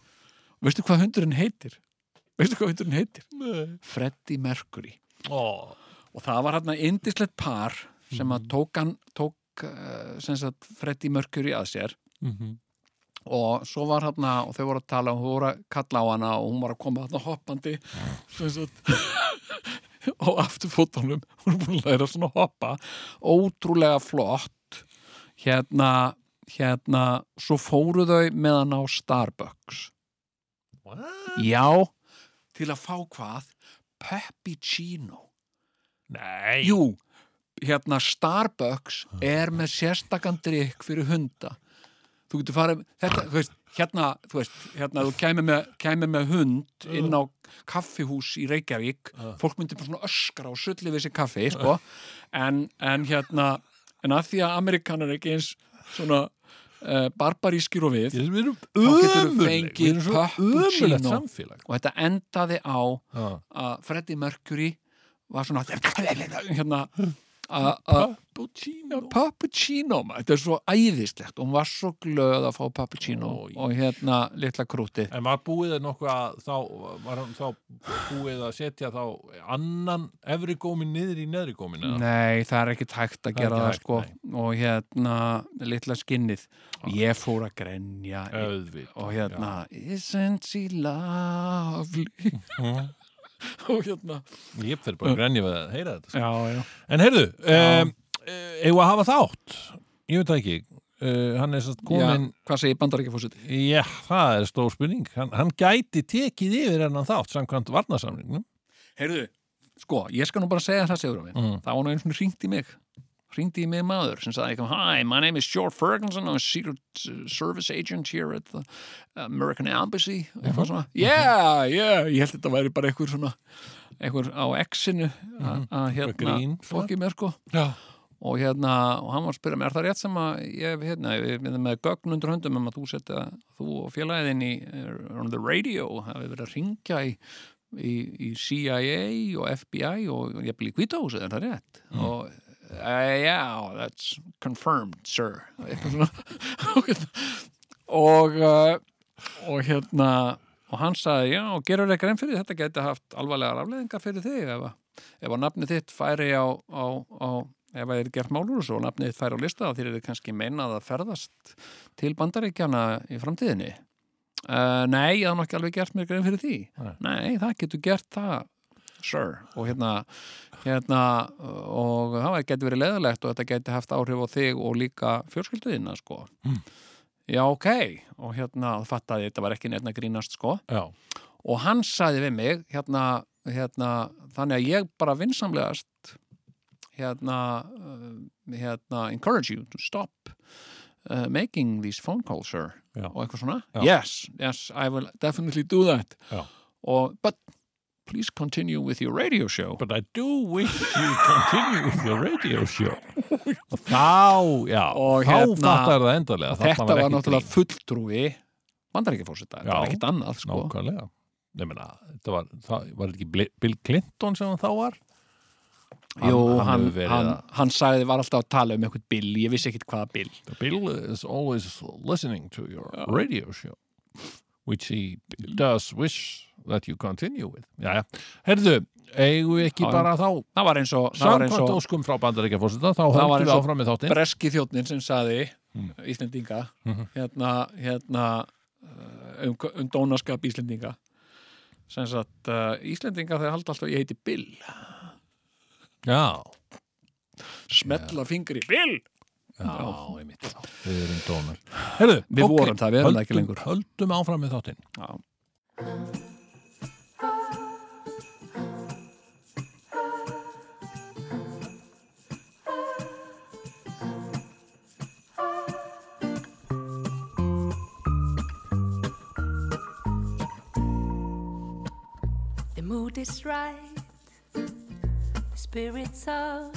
veistu hvað hundurinn heitir? Veistu hvað hundurinn heitir? Nei. Freddie Mercury Ó, og það var hérna indislegt par sem að tók hann tók uh, Freddie Mercury að sér mhm. og svo var hérna og þau voru að tala og þau voru að kalla á hana og hún var að koma hérna hoppandi sem sagt á afturfótunum hún er búin að læra svona hoppa ótrúlega flott hérna hérna, svo fóru þau með hann á Starbucks What? já, til að fá hvað? Peppuccino. Nei. Jú, hérna Starbucks er með sérstakann drikk fyrir hunda. Þú getur farið, þetta, þú veist hérna, þú veist, hérna þú kæmi með, kæmi með hund inn á kaffihús í Reykjavík, fólk myndi bara svona öskra og sulli við sér kaffi, sko. En, en hérna en að því að Amerikanar er ekki eins svona uh, barbarískir og við erum Þá fengið við ömurlegt samfélag. og þetta endaði á að Freddie Mercury var svona hérna Pappuccino, maður, þetta er svo æðislegt. Og hún var svo glöð að fá Pappuccino Oj. og hérna litla krútið En var búið að þá var hann þá búið að setja þá annan efri gómin niður í neðri gómin eða? Nei, það er ekki tækt að Það er gera það hægt, sko. nei. og hérna litla skinnið. Ég fór að grenja Auðvitað, og hérna Isn't she lovely og hérna Ég fyrir bara við að heyra þetta sko. Já, já En heyrðu, um, eigum að hafa þátt Ég veit það ekki uh, Hann er satt komin Já, hvað segir bandaríkjafósiti? Já, það er stór spurning hann, hann gæti tekið yfir hennan þátt samkvæmt varnasamningnum Heyrðu, sko, ég skal nú bara segja það segur á minn. Mhm. Það var nú eins og hringt í mig. Hringt í mig maður sem sagði Hi, my name is George Ferguson, I'm a secret uh, service agent here at the American Embassy. Eitthvað svona, yeah, yeah, ég held þetta væri bara eitthvað svona, eitthvað á X-inu að að hérna, fokkið mér sko. Já. Og hérna, og hann var að spyrja mér, er það rétt sem að ég hérna, við erum með gögn undir höndum um að þú setja, þú og félagin í on the radio, hafi verið að ringja í í, í CIA og FBI og ég byrja í kvítahúsið, er það rétt? Og uh, yeah, that's confirmed, sir. Og hérna, og, hérna, og hann sagði, já, gerur ekki enn fyrir þetta geti haft alvarlegar afleðingar fyrir þig ef ef að nafnið þitt færi á, á, á ef að þið er gert málur og svo nafnið þitt færi á lista þá þér er kannski meinað að ferðast til bandaríkjana í framtíðinni Uh, nei, ég haf nú ekki alveg gert mér grein fyrir því Nei. nei, það getur gert það sir, og hérna hérna, og það getur verið leðalegt og þetta getur haft áhrif á þig og líka fjölskylduðina, sko Mm. já, ok, og hérna fattaði, þetta var ekki nefn að grínast, sko Já, og hann sagði við mig hérna, hérna þannig að ég bara vinsamlegast hérna, uh, hérna encourage you to stop uh, making these phone calls, sir Já. og eitthvað svona, Já. yes, yes, I will definitely do that Já. og, but please continue with your radio show. But I do wish you continue with your radio show. Og þá, já, Og þá hérna- fattar það endalega og þetta var náttúrulega fulltrúi bandaríkjafórseta, þetta var ekkit annað sko. Nákvæmlega. Meina, þetta var, það var ekki Bill Clinton sem hann þá var? Jú, hann, hann hann, hann, að- sagði, var alltaf að tala um eitthvað bill, ég vissi ekkit hvaða bill. Bill is always listening to your radio show which he does wish that you continue with. Jæja, herðu, eigum við ekki Já, já. bara þá það var eins og, samkvæmt óskum frá bandaríkjafórseta þá Það var höldum eins við áfram með þáttinn. breski þjóttnin sem saði Mm. Íslendinga Mhm. hérna, hérna uh, um, um dónaskap Íslendinga. Sem sagt uh, Íslendinga þeir halda alltaf ég heiti Bill. Já, smetla fingri, Bill já, einmitt Við erum dónar Herðu, Við ok, vorum það, við erum það ekki höldum- lengur. Höldum áfram með þáttinn Já. The mood is right, the spirit's up.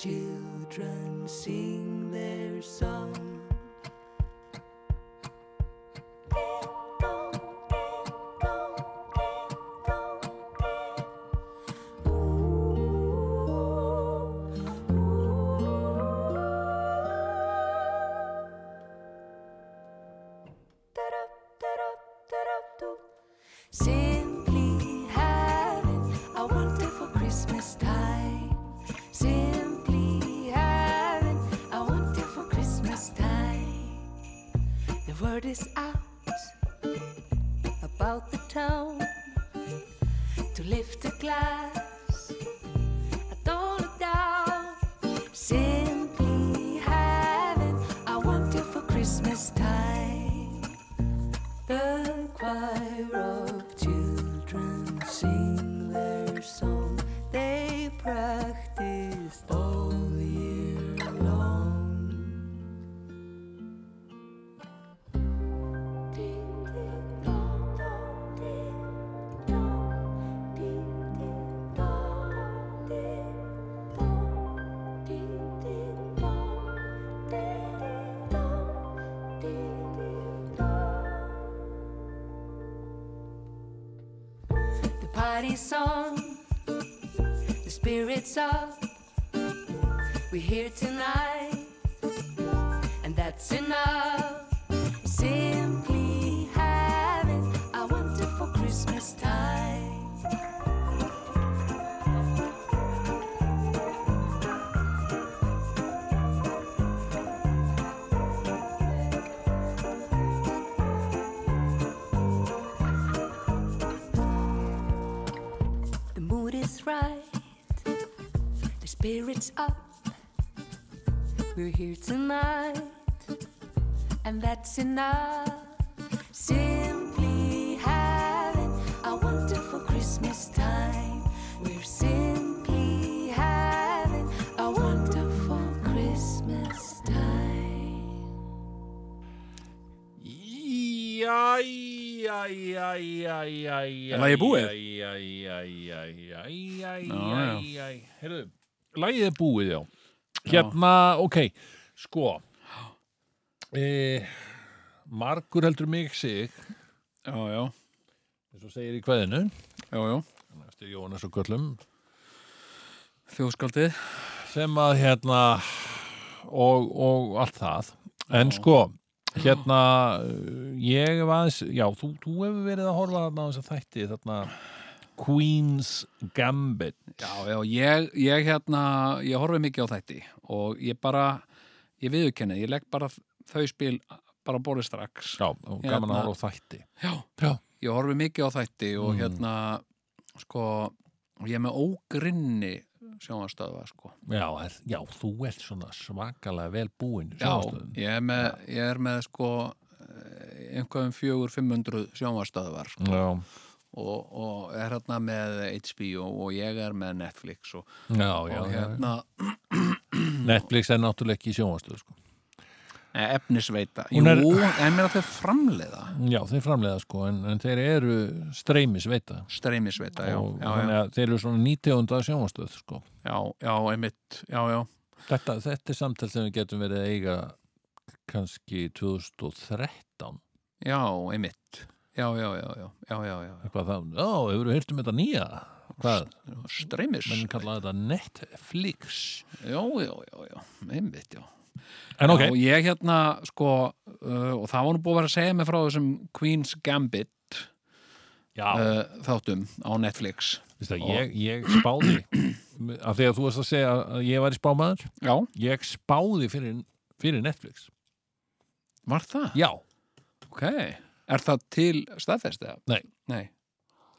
children sing up. We're here tonight, here tonight, and that's enough. Simply having a wonderful Christmas time. We're simply having a wonderful Christmas time. Jæja, jæja, jæja, jæja Er lagið búið? Jæja, jæja, jæja, jæja, Já, jæja Heyrðu, lagið er búið, já Hérna, ok, sko e, Margur heldur mig sig. Já, já, eins og segir í kveðinu. Já, já. eftir Jónas og Köllum. Þjóðskaldið. sem að hérna og, og allt það. En sko hérna uh, ég var aðeins, já þú, þú hefur verið að horfa þarna á þess að þætti þarna Queen's Gambit Já, já, ég, ég hérna, ég horfi mikið á þætti og ég bara, ég viðurkenni, ég legg bara þau spil bara á borðið strax. já, og gaman Hérna. að horfa á þætti Já, já, ég horfi mikið á þætti og Mm. hérna, sko, ég er með ógrinni sjónvarstöðva, sko. já, er, já, þú ert svona svakalega vel búinn Já, ég er með, ég er með sko, eh, einhverjum fjögur, 500 sjónvarstöðvar, sko. já, og, og er hérna með HBO og ég er með Netflix og, já, og já. hérna Netflix er náttúrulega ekki sjónvarstöð sko. efnisveita. Jú, er- en mér að þau framleiða. Já, þeir framleiða sko en, en þeir eru streymisveita. Streymisveita, já, já, þeir eru svona nýtegunda sjónvarstöð sko. já, já, einmitt þetta, þetta er samtal sem við getum verið að eiga kannski 2013 já, einmitt já, já, já, já, já, já, eitthvað það, já, hefur við heyrt um þetta nýja? Hvað, streymis. Menn kalla þetta Netflix. Já, já, já, já, einmitt, já. En ok, og ég hérna, sko uh, og það var nú búið að vera að segja mig frá þessum Queen's Gambit já, uh, þáttum á Netflix. Vist það, ég, ég spáði af því að þú varst að segja að ég var í spámaður. Já, ég spáði fyrir, fyrir Netflix. Var það? já, Ok, er það til staðfest eða? Nei. Nei.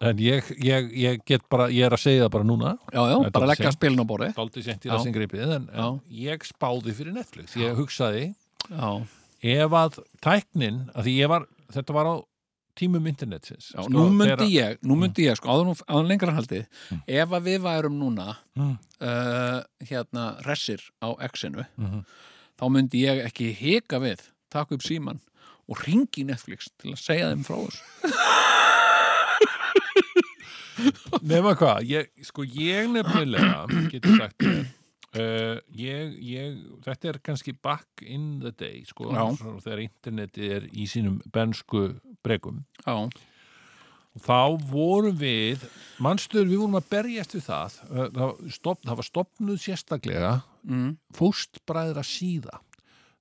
en ég, ég, ég get bara ég er að segja það bara núna Já, já, bara leggja spilin á borði. dálítið sent í þessin gripið en, Já. ég spáði fyrir Netflix ég hugsaði Já, ef að tæknin, að því ég var þetta var á tímum internetsins já Sko, nú myndi þegar- ég, nú myndi ég, sko, áður, áður lengra haldið, ef að við værum núna Mm. uh, hérna ressir á X-inu, Mhm. þá myndi ég ekki hika við, taka upp síman og ringi Netflix til að segja þeim frá þessu. Nefna hvað, ég, sko ég nefnilega getur sagt þér uh, ég, ég, þetta er kannski back in the day sko, svo, þegar internetið er í sínum bensku bregum Já, þá vorum við mannstöður við vorum að berjast við það uh, það, stopp, það var stopnuð sérstaklega mm, fóstbræðra síða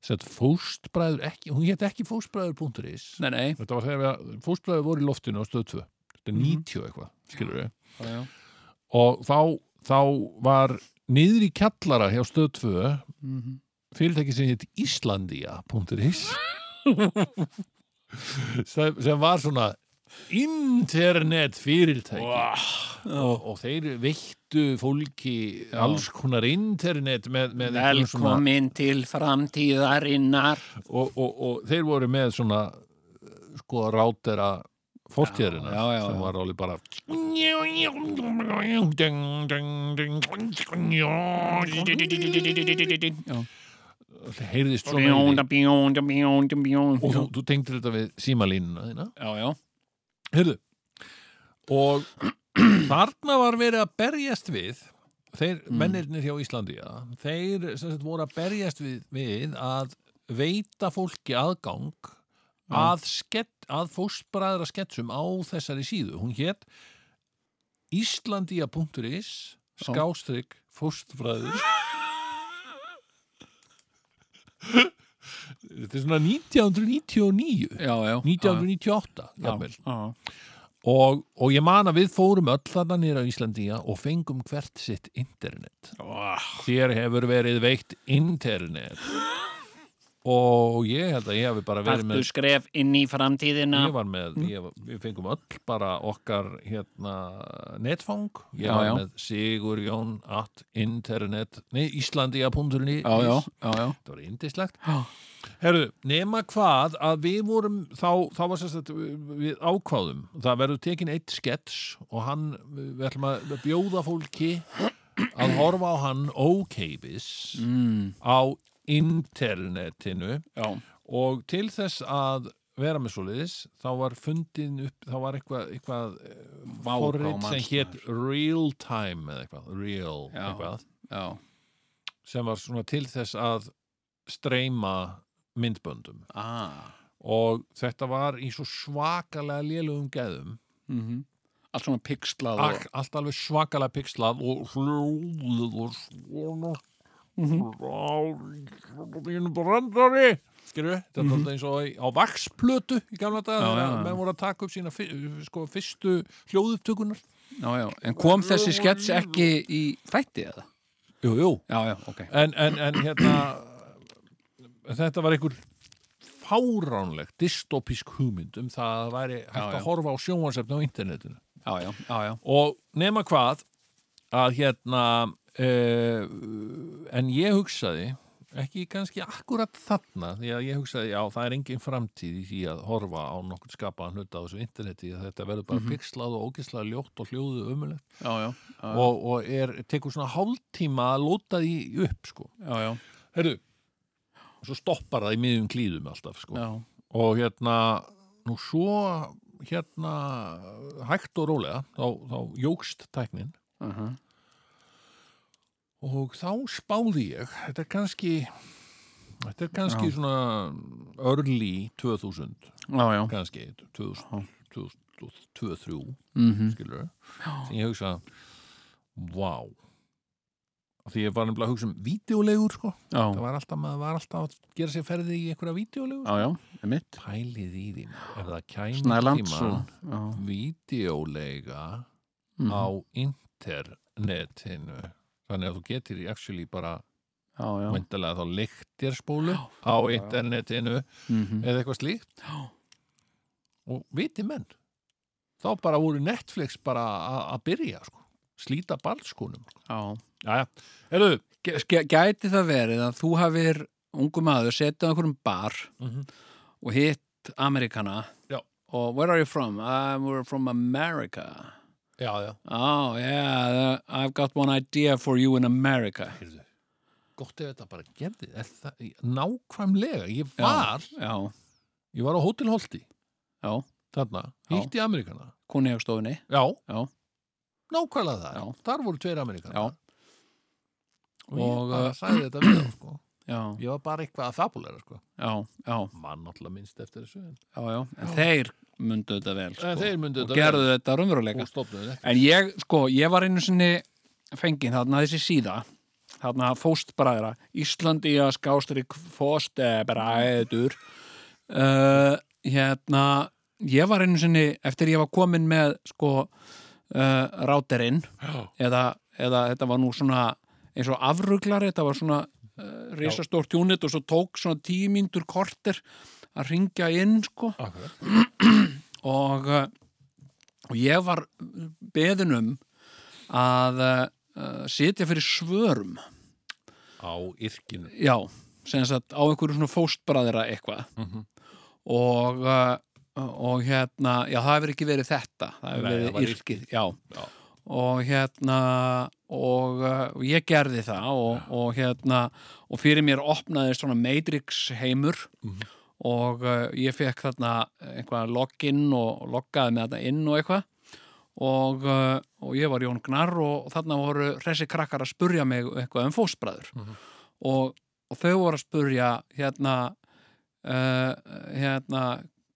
Sett fóstbræður ekki, hún hétt ekki fóstbræður.is nei, nei. þetta var þegar við, fóstbræður voru í loftinu á stöð 2 þetta er Mhm. 90 eitthvað, skilur við Já, já. og þá, þá var niður í kjallara hjá stöð 2 Mhm. fyrirtæki sem hétt Íslandia.is sem, sem var svona internet fyrirtæki og, og þeir veittu veittu fólki alls konar internet með, með einhverjum svona, Velkomin til framtíðarinnar. Og, og, og þeir voru með svona sko rátera fortíðarina Já, já, já, sem já. var alveg bara Já. heyrðist svona Bjónda, bjónda, bjónda, og þú, þú tengdir þetta við símalínuna þína? Já, já, Heyrðu, og þarna var verið að berjast við þeir mennirnir hjá Íslandi þeir sagt, voru að berjast við, við að veita fólki aðgang að, skett, að fóstbræðra sketsum á þessari síðu. Hún hétt Íslandia.is skástrygg fóstbræður. Þetta er svona 1999 já, já. 1998 jafnvel. Já, Og, og ég man að við fórum öll þarna nýra á Íslandíja og fengum hvert sitt internet. já. Þér hefur verið veikt internet. Og ég held að ég hefði bara verið Taktu með... skref inn í framtíðina Ég var með, ég, var- við fengum öll bara okkar hérna netfang. Ég Já, var já. með Sigur Jón at internet, nei, já Þetta var indislegt. Já. Herru, nema hvað að við vorum, þá, þá var sérst að við ákváðum, það verður tekin eitt skets og hann, við ætlum að bjóða fólki að horfa á hann ókeipis mm, á internetinu. Já, og til þess að vera með svoleiðis, þá var fundin upp, þá var eitthvað, eitthvað eh, hvað sem hétt real time eða eitthvað, real Já. eitthvað. já, sem var svona til þess að streyma myndböndum. Ah. Og þetta var í svo svakalega lélugum geðum. Mm Allt svona pixlað All, allt alveg svakalega pixlað og hljóðið og svona svona brandari. Skilur við, þetta er eins og á vaksplötu í gamla dag Já, já, þegar já. menn voru að taka upp sína sko, fyrstu hljóðupptökunar en kom þessi skets ekki í þætti eða? jú, jú, Já, já, ok. En, en, en hérna þetta var einhver fáránlegt dystopísk hugmynd um það að það væri hægt Já, að horfa á sjónvarsefni á internetinu. Já, já, já, já. Og nema hvað að hérna uh, en ég hugsaði ekki kannski akkurat þarna því að ég hugsaði, já, það er engin framtíð í því að horfa á nokkur skapaðan hluta á þessu interneti, að þetta verður bara pixlað og ógislað ljótt og hljóðu já, og, og er, tekur svona hálftíma að lóta því upp, sko. Já, já, Herðu, svo stoppar það í miðjum klíðum alltaf, sko. Og hérna, nú svo hérna hægt og rólega, þá, þá jógst tæknin. Uh -huh. og þá spáði ég þetta er kannski þetta er kannski Já. svona early 2000 Já, já. kannski 2000, 2003 mm -hmm. skilur sem ég hugsa Af því ég var nefnilega að hugsa um vídeolegur sko. Það var alltaf, var alltaf að gera sér ferði í einhverja er mitt pælið í því ef það Snælands tíma vídeolega Mhm. á internetinu? Þannig að þú getur actually bara væntalega þá leiktir spólu á internetinu Mhm. eða eitthvað slíkt. Já. og viti menn þá bara voru Netflix bara að byrja sko. Slíta balskunum Já. Ge- Gæti það verið að þú hafir ungu maður setið á einhverjum bar Mhm. og hitt Amerikana Já. og where are you from? I'm from America. Já, já, Oh yeah, I've got one idea for you in America. Heyrðu gott ef þetta bara gerði. Er það, nákvæmlega, ég var Já, ég var á Hótel Holti. Já, þarna, Já. hitti Amerikana. Kunniðagstofunni já, Já, nákvæmlega það Já. þar voru tveir Amerikana Já. og ég bara sagði þetta við sko. ég var bara eitthvað að fabulera sko. mann náttúrulega minnst eftir þessu en. En þeir mundu þetta vel sko. myndu og þetta gerðu þetta raunveruleika En ég, sko, ég var einu sinni fengið þarna þessi síða þarna fóstbræðra Íslandi að skástrík fóstbræður uh, hérna ég var einu sinni, eftir ég var komin með sko uh, ráterinn eða, eða þetta var nú svona eins og afruglar, þetta var svona uh, risastórt tjúnit og svo tók svona tíu mínútur korter að ringja inn sko. Akkurat. og, uh, og ég var beðin um að uh, uh, sitja fyrir svörum. Á yrkinu. Já, sem sagt á einhverju svona fóstbræðira eitthvað. Mhm. og uh, og hérna, já það hefur ekki verið þetta. Það hefur Nei, verið yrkið, já. Já. og hérna og, uh, og ég gerði það og, og hérna og fyrir mér opnaði svona Matrix heimur. Mhm. og uh, ég fekk þarna einhvað login og loggaði með þetta inn og eitthvað. Og, uh, og ég var Jón Gnarr og, þarna voru hressi krakkar að spurja mig eitthvað um fóstbræður. Og, og þau voru að spurja hérna uh, hérna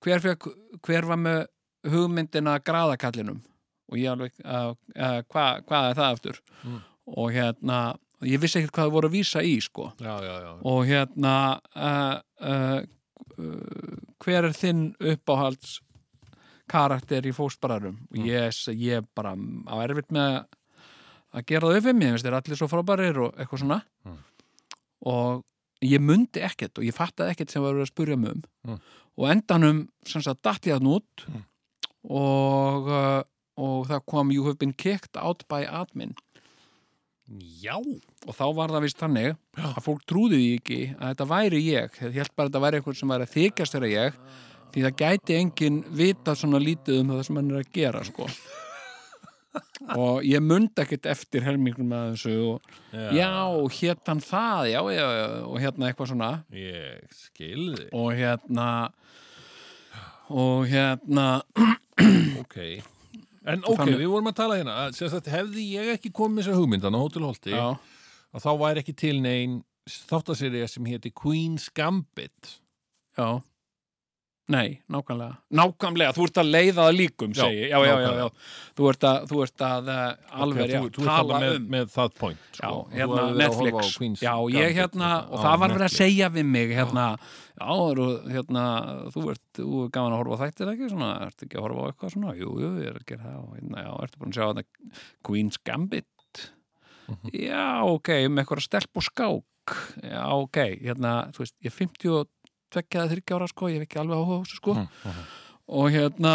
hver, fekk, hver var með hugmyndina graðakallinum og ég alveg uh, uh, hvað hva er það aftur Mm. og hérna ég vissi ekkert hvað þau voru að vísa í sko já, já, já, og hérna uh, hver er þinn uppáhalds karakter í fósbararum og Mm. ég, ég bara á erfitt með að gera það upp við mér, finnst þér allir svo frábærir og eitthvað svona Mm. og ég mundi ekkert og ég fattaði ekkert sem var að spurja mig um Mm. og endanum datt ég að nút Mm. og, uh, og það kom You have been kicked out by admin já. og þá var það vist þannig að fólk trúði því ekki að þetta væri ég ég held bara að þetta væri eitthvað sem væri að þykjast þeirra ég því það gæti enginn vita svona lítið um það sem hann er að gera sko og ég mundi ekkert eftir helmingnum að þessu og já, hétt hann það já, já, já, og hérna eitthvað svona. Ég skilði og hérna og hérna ok. En ok, Þannig- við vorum að tala hérna. Sagt, hefði ég ekki komið þessa hugmyndan á Hótel Holti já, að þá væri ekki til neinn þáttaserja sem héti Queen's Gambit. Já Nei, nákvæmlega. Nákvæmlega, þú ert að leiða það líkum, Já, segi. ég. Já, já, já, nákvæmlega. já. Þú ert að, þú ert að uh, alveg, Ok, já, þú, þú ert tala með, um. með það point Já, sko. Þú hérna að Netflix. Já, ég hérna, og það var verið að segja við mig, hérna, já, eru, hérna, þú ert, þú er gaman að horfa þættir ekki, svona, ertu ekki að horfa á eitthvað svona? Jú, jú, ég er að gera það, og hérna, já, ertu búin að sjá þetta Queen's Gambit? Mhm. Já, ok, um eitthvað stelp og skák. Já, ok, hérna, þú veist, ég er 50 og tvekja eða þryggja ára, sko, ég hef ekki alveg áhuga á þessu, sko. Mhm, og hérna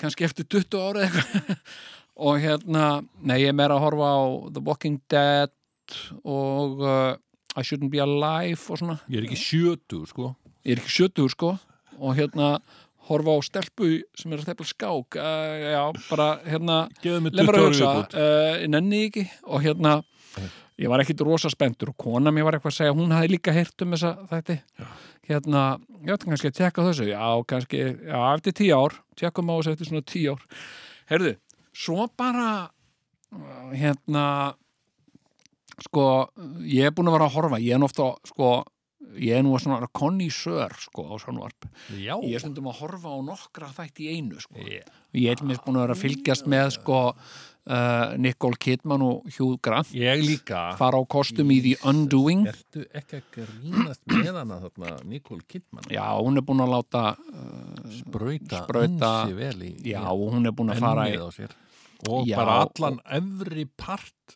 kannski eftir 20 ára eitthvað. Og hérna, nei ég er meira að horfa á The Walking Dead og uh, I Shouldn't Be Alive og svona, Ég er ekki sjötu, sko. Ég er ekki 70 sko. Og hérna horfa á stelpu sem er að tefla skák. Uh, já, bara hérna 20 að hugsa, uh, nenni ekki. Og hérna ég var ekkit rosa spenntur og kona mér var eitthvað að segja hún hafði líka heyrt um þessa þætti. Hérna, ég veit kannski að tekka þessu. Já, kannski, já, eftir tíu ár tekkum á þessu eftir svona tíu ár. Heyrðu, svo bara uh, hérna sko, ég er búin að vera að horfa. Ég er ofta, sko ég er nú að svona konnísör, sko, á sjónvarp. Já, ég er stundum að horfa á nokkra þætti í einu, sko. Yeah. ég er mér búin að vera að fylgjast með sko uh, Nicole Kidman og Hugh Grant Ég líka. fara á kostum í The Undoing. Ertu ekki að grínast með hana þarna Nicole Kidman? Já, hún er búin að láta Sprauta- ansi vel í já, hún er búin að fara í og Já, bara allan efri part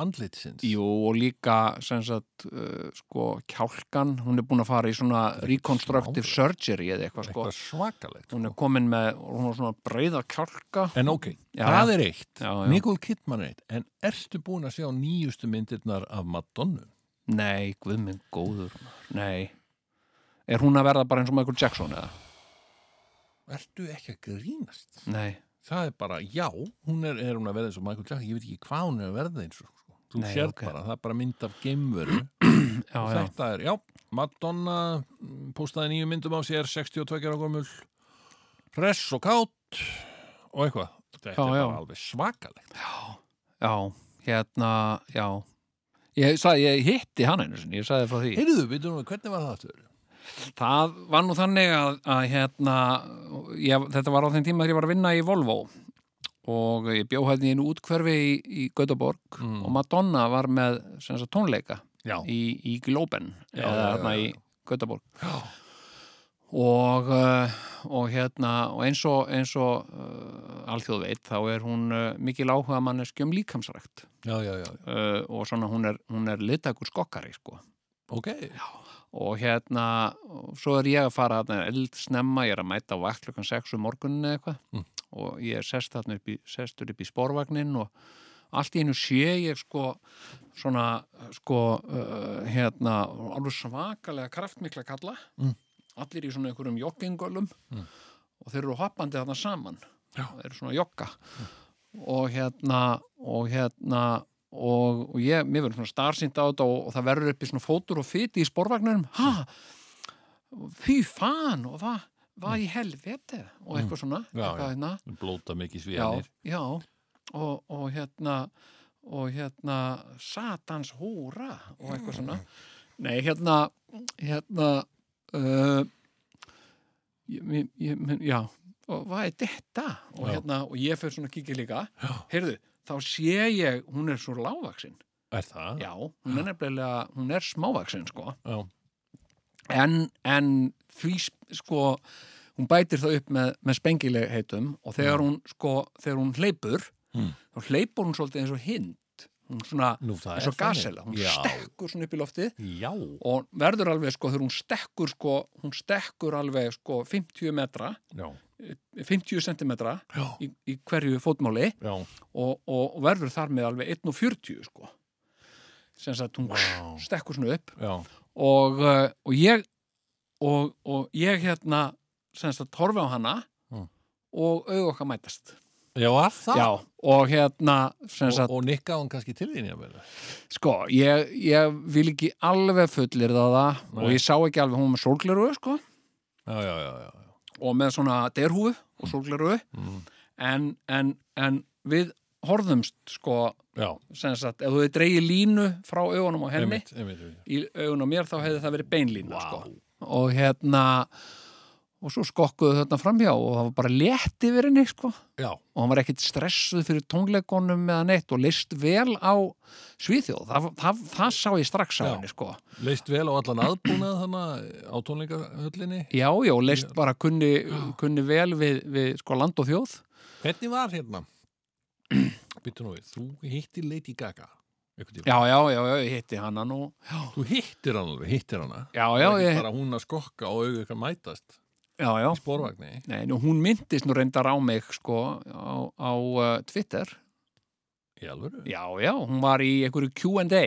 andlitsins? Jú, og líka sem sagt uh, sko kjálkan, hún er búin að fara í svona reconstructive surgery eða eitthvað sko. eitthvað svakalegt hún er komin með, hún er svona breiða kjálka. En ok, Já, það er eitt. Nicole Kidman er eitt. En ertu búin að sjá nýjustu myndirnar af Madonna? nei, guð minn góður nei. Er hún að verða bara eins og Michael Jackson eða? Ertu ekki að grínast? nei, Það er bara, já, hún er, er hún að verða eins og Michael Jackson Ég veit ekki hvað hún er að verða eins og sko. Þú Nei, sérð ok. bara, það er bara mynd af geimveru já, og já þetta er, já, Madonna mm, postaði nýju myndum á sér 62 ára gömul hress og kátt og eitthvað þetta Já, er bara já. alveg svakalegt Já, hérna, já Ég, sagði, ég hitti hann einu sinni, ég sagði frá því Heyrðu, veitum við, hvernig var það aftur? Það var nú þannig að, að hérna, ég, þetta var á þeim tíma þegar ég var að vinna í Volvo og ég bjó hérna í einu útkverfi í, í Göteborg Mm. og Madonna var með sagt, tónleika Já, í, í Globen Já, eða já, hérna já, í já. Göteborg. Já. og, uh, og hérna og eins og, eins og uh, alþjóð veit þá er hún uh, mikil áhuga manneski um líkamsrækt. Já, já, já, uh, og svona hún er, er litakur skokkari sko. Ok og hérna, svo er ég að fara þarna eld snemma, ég er að mæta á vakt klukkan 6 um morgunin eða eitthvað. Mm. og ég er sest upp í, sestur upp í spórvagnin og, allt í einu sé ég sko svona sko uh, hérna alveg svakalega kraftmikla kalla. Mm. allir í svona einhverjum joggingölum. Og þeir eru hoppandi þarna saman. Já. þeir eru svona jogga. Og hérna og hérna og, og ég, mér verður svona starsýnt á þetta og, og það verður upp í svona fótur og fytti í sporvagnunum ha, fy fan og hvað hvað í helvete og eitthvað svona. Já, eitthvað já. hérna. Blóta mikið já, svíðanir já. Og, og hérna og hérna satans húra og eitthvað svona. Nei, hérna hérna uh, ég, ég, já. Og hvað er þetta? Og Já. hérna, og ég fyrir svona að kíkja líka. Heyrðu, þá sé ég, hún er svo lágvaksin er það? já, hún er nefnilega, hún er smávaksin sko, já, en, en því sko hún bætir það upp með, með spengileg heitum og þegar hún sko, þegar hún hleypur Mm. þá hleypur hún svolítið eins og hind. Hún svona, Nú, eins og gasela. Hún Já. stekkur svona upp í loftið já, og verður alveg sko, þegar hún stekkur sko, hún stekkur alveg sko 50 metra, já, 50 sentimetra já, í, í hverju fótmáli og, og, verður þar með alveg 1,40 sko sem sagt hún Vá. stekkur svona upp og, uh, og ég og, og ég hérna sem sagt horfi á hana Mm. og auð okkar mætast Já, var það? Já, og hérna sagt, og nikkaði hann kannski til þín, meina. sko, ég, ég vil ekki alveg fullir það og ég sá ekki alveg hún með sólgleru sko, Já, já, já, já. Og með svona derhúfu og sólgleru Mm. en, en, en við horfðumst sko, sem sagt, ef þú hefði dreigið línu frá augunum á henni einmitt, einmitt, einmitt. í augunum mér þá hefði það verið beinlína Vá. sko. og hérna og svo skokkuðu þarna framhjá og það var bara létt yfir henni sko. Já, og hann var ekkit stressuð fyrir tónleikonum eða neitt og leist vel á Svíþjóð, það, það, það sá ég strax á Já. henni sko. leist vel á allan aðbúnað þannig á tónleikahöllinni. já, já, leist bara kunni, kunni vel við, við sko, land og þjóð Hvernig var hérna? Býttu nú við, þú hittir Lady Gaga. já, já, já, já, ég hitti hana nú já, Þú hittir alveg, hittir hana. já, já, ég, bara hún að skokka og auðvitað mætast já, já. í spórvagni. Nei, nú, hún myndist nú reyndar á mig sko á, á uh, Twitter Í alvöru? já, já, hún var í einhverju Q&A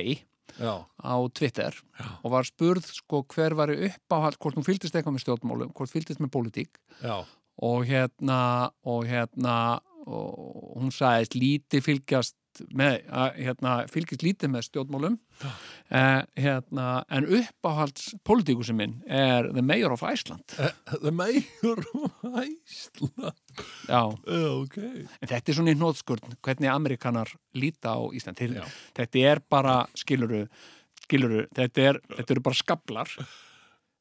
á Twitter Já. og var spurð sko hver var uppáhald, hvort hún fylgdist eitthvað með stjórnmálum, hvort fylgdist með pólitík Já. og hérna og hérna og hún sagðist lítið fylgjast með, að, hérna, fylgjast lítið með stjórnmálum eh, hérna, en uppáhalds pólitíkusum minn er The Mayor of Iceland The Mayor of Iceland. já, Já, ok. en þetta er svona í hnóðskurn hvernig Amerikanar líta á Ísland Já. þetta er bara, skiluru skiluru, þetta, er, þetta eru bara skablar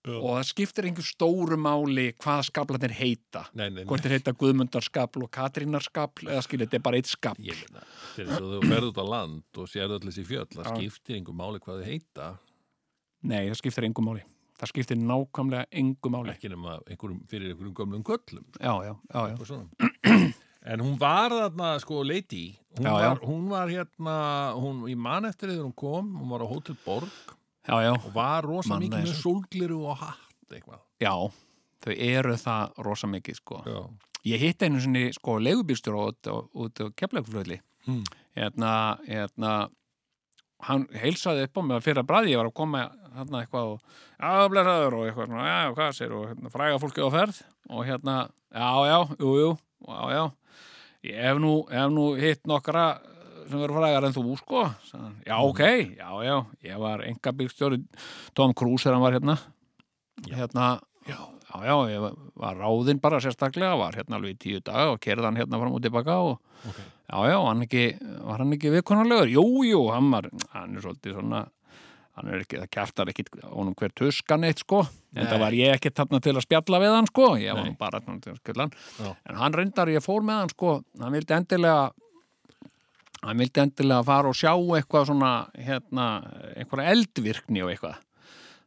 Já. og það skiptir einhver stóru máli hvaða skablarnir heita Nei, nei, nei. hvort þeir heita Guðmundarskabl og Katrínarskabl eða skilur, þetta er bara eitt skabl og þú ferð út á land og sérðu allir þessi fjöll, það skiptir einhver máli hvað þau heita, Nei, það skiptir engum máli. Það skiptir nákvæmlega engum máli. ekki nema einhverjum, fyrir einhverjum gömlum köllum. Já, já, já, já. En hún var þarna, sko, Lady, hún, já. var, hún var hérna, hún, ég man eftir þegar hún kom, hún var á Hotel Borg Já, já, og var rosa Man mikið með sólgliru og hatt eitthvað. já. Þau eru það rosa mikið, sko. Já. Ég hitt einu sinni, sko, leigubílstjóra út á, út á keflaugflöðli. Mm. Hérna, hérna, hann heilsaði upp á mig að fyrir að bræði, ég var að koma hérna eitthvað og, já, blessaður og eitthvað svona, já, hvað sér og hérna, fræga fólki á ferð og hérna, já, já, jú, jú, já, já, ég hef nú, hef nú hitt nokkra sem verður frægar en þú, sko, hann, já, ok, já, já, ég var enga bílstjóri Tom Cruise þegar hann var hérna, hérna, já, já, já, ég var- ráðinn bara sérstaklega, var hérna alveg í tíu daga og kerði hann hérna fram og tilbaka og Ok. Já, já, hann ekki, var hann ekki viðkonarlegur? Jú, jú, hann var, hann er svolítið svona, hann er ekki, það kjaftar ekki honum hver tuskan eitt, sko. En það var ég ekki þarna til að spjalla við hann, sko. Ég var bara þarna til að skella hann. Já. En hann reyndar, ég fór með hann, sko, hann vildi endilega, hann vildi endilega fara og sjá eitthvað svona, hérna, einhverja eldvirkni og eitthvað.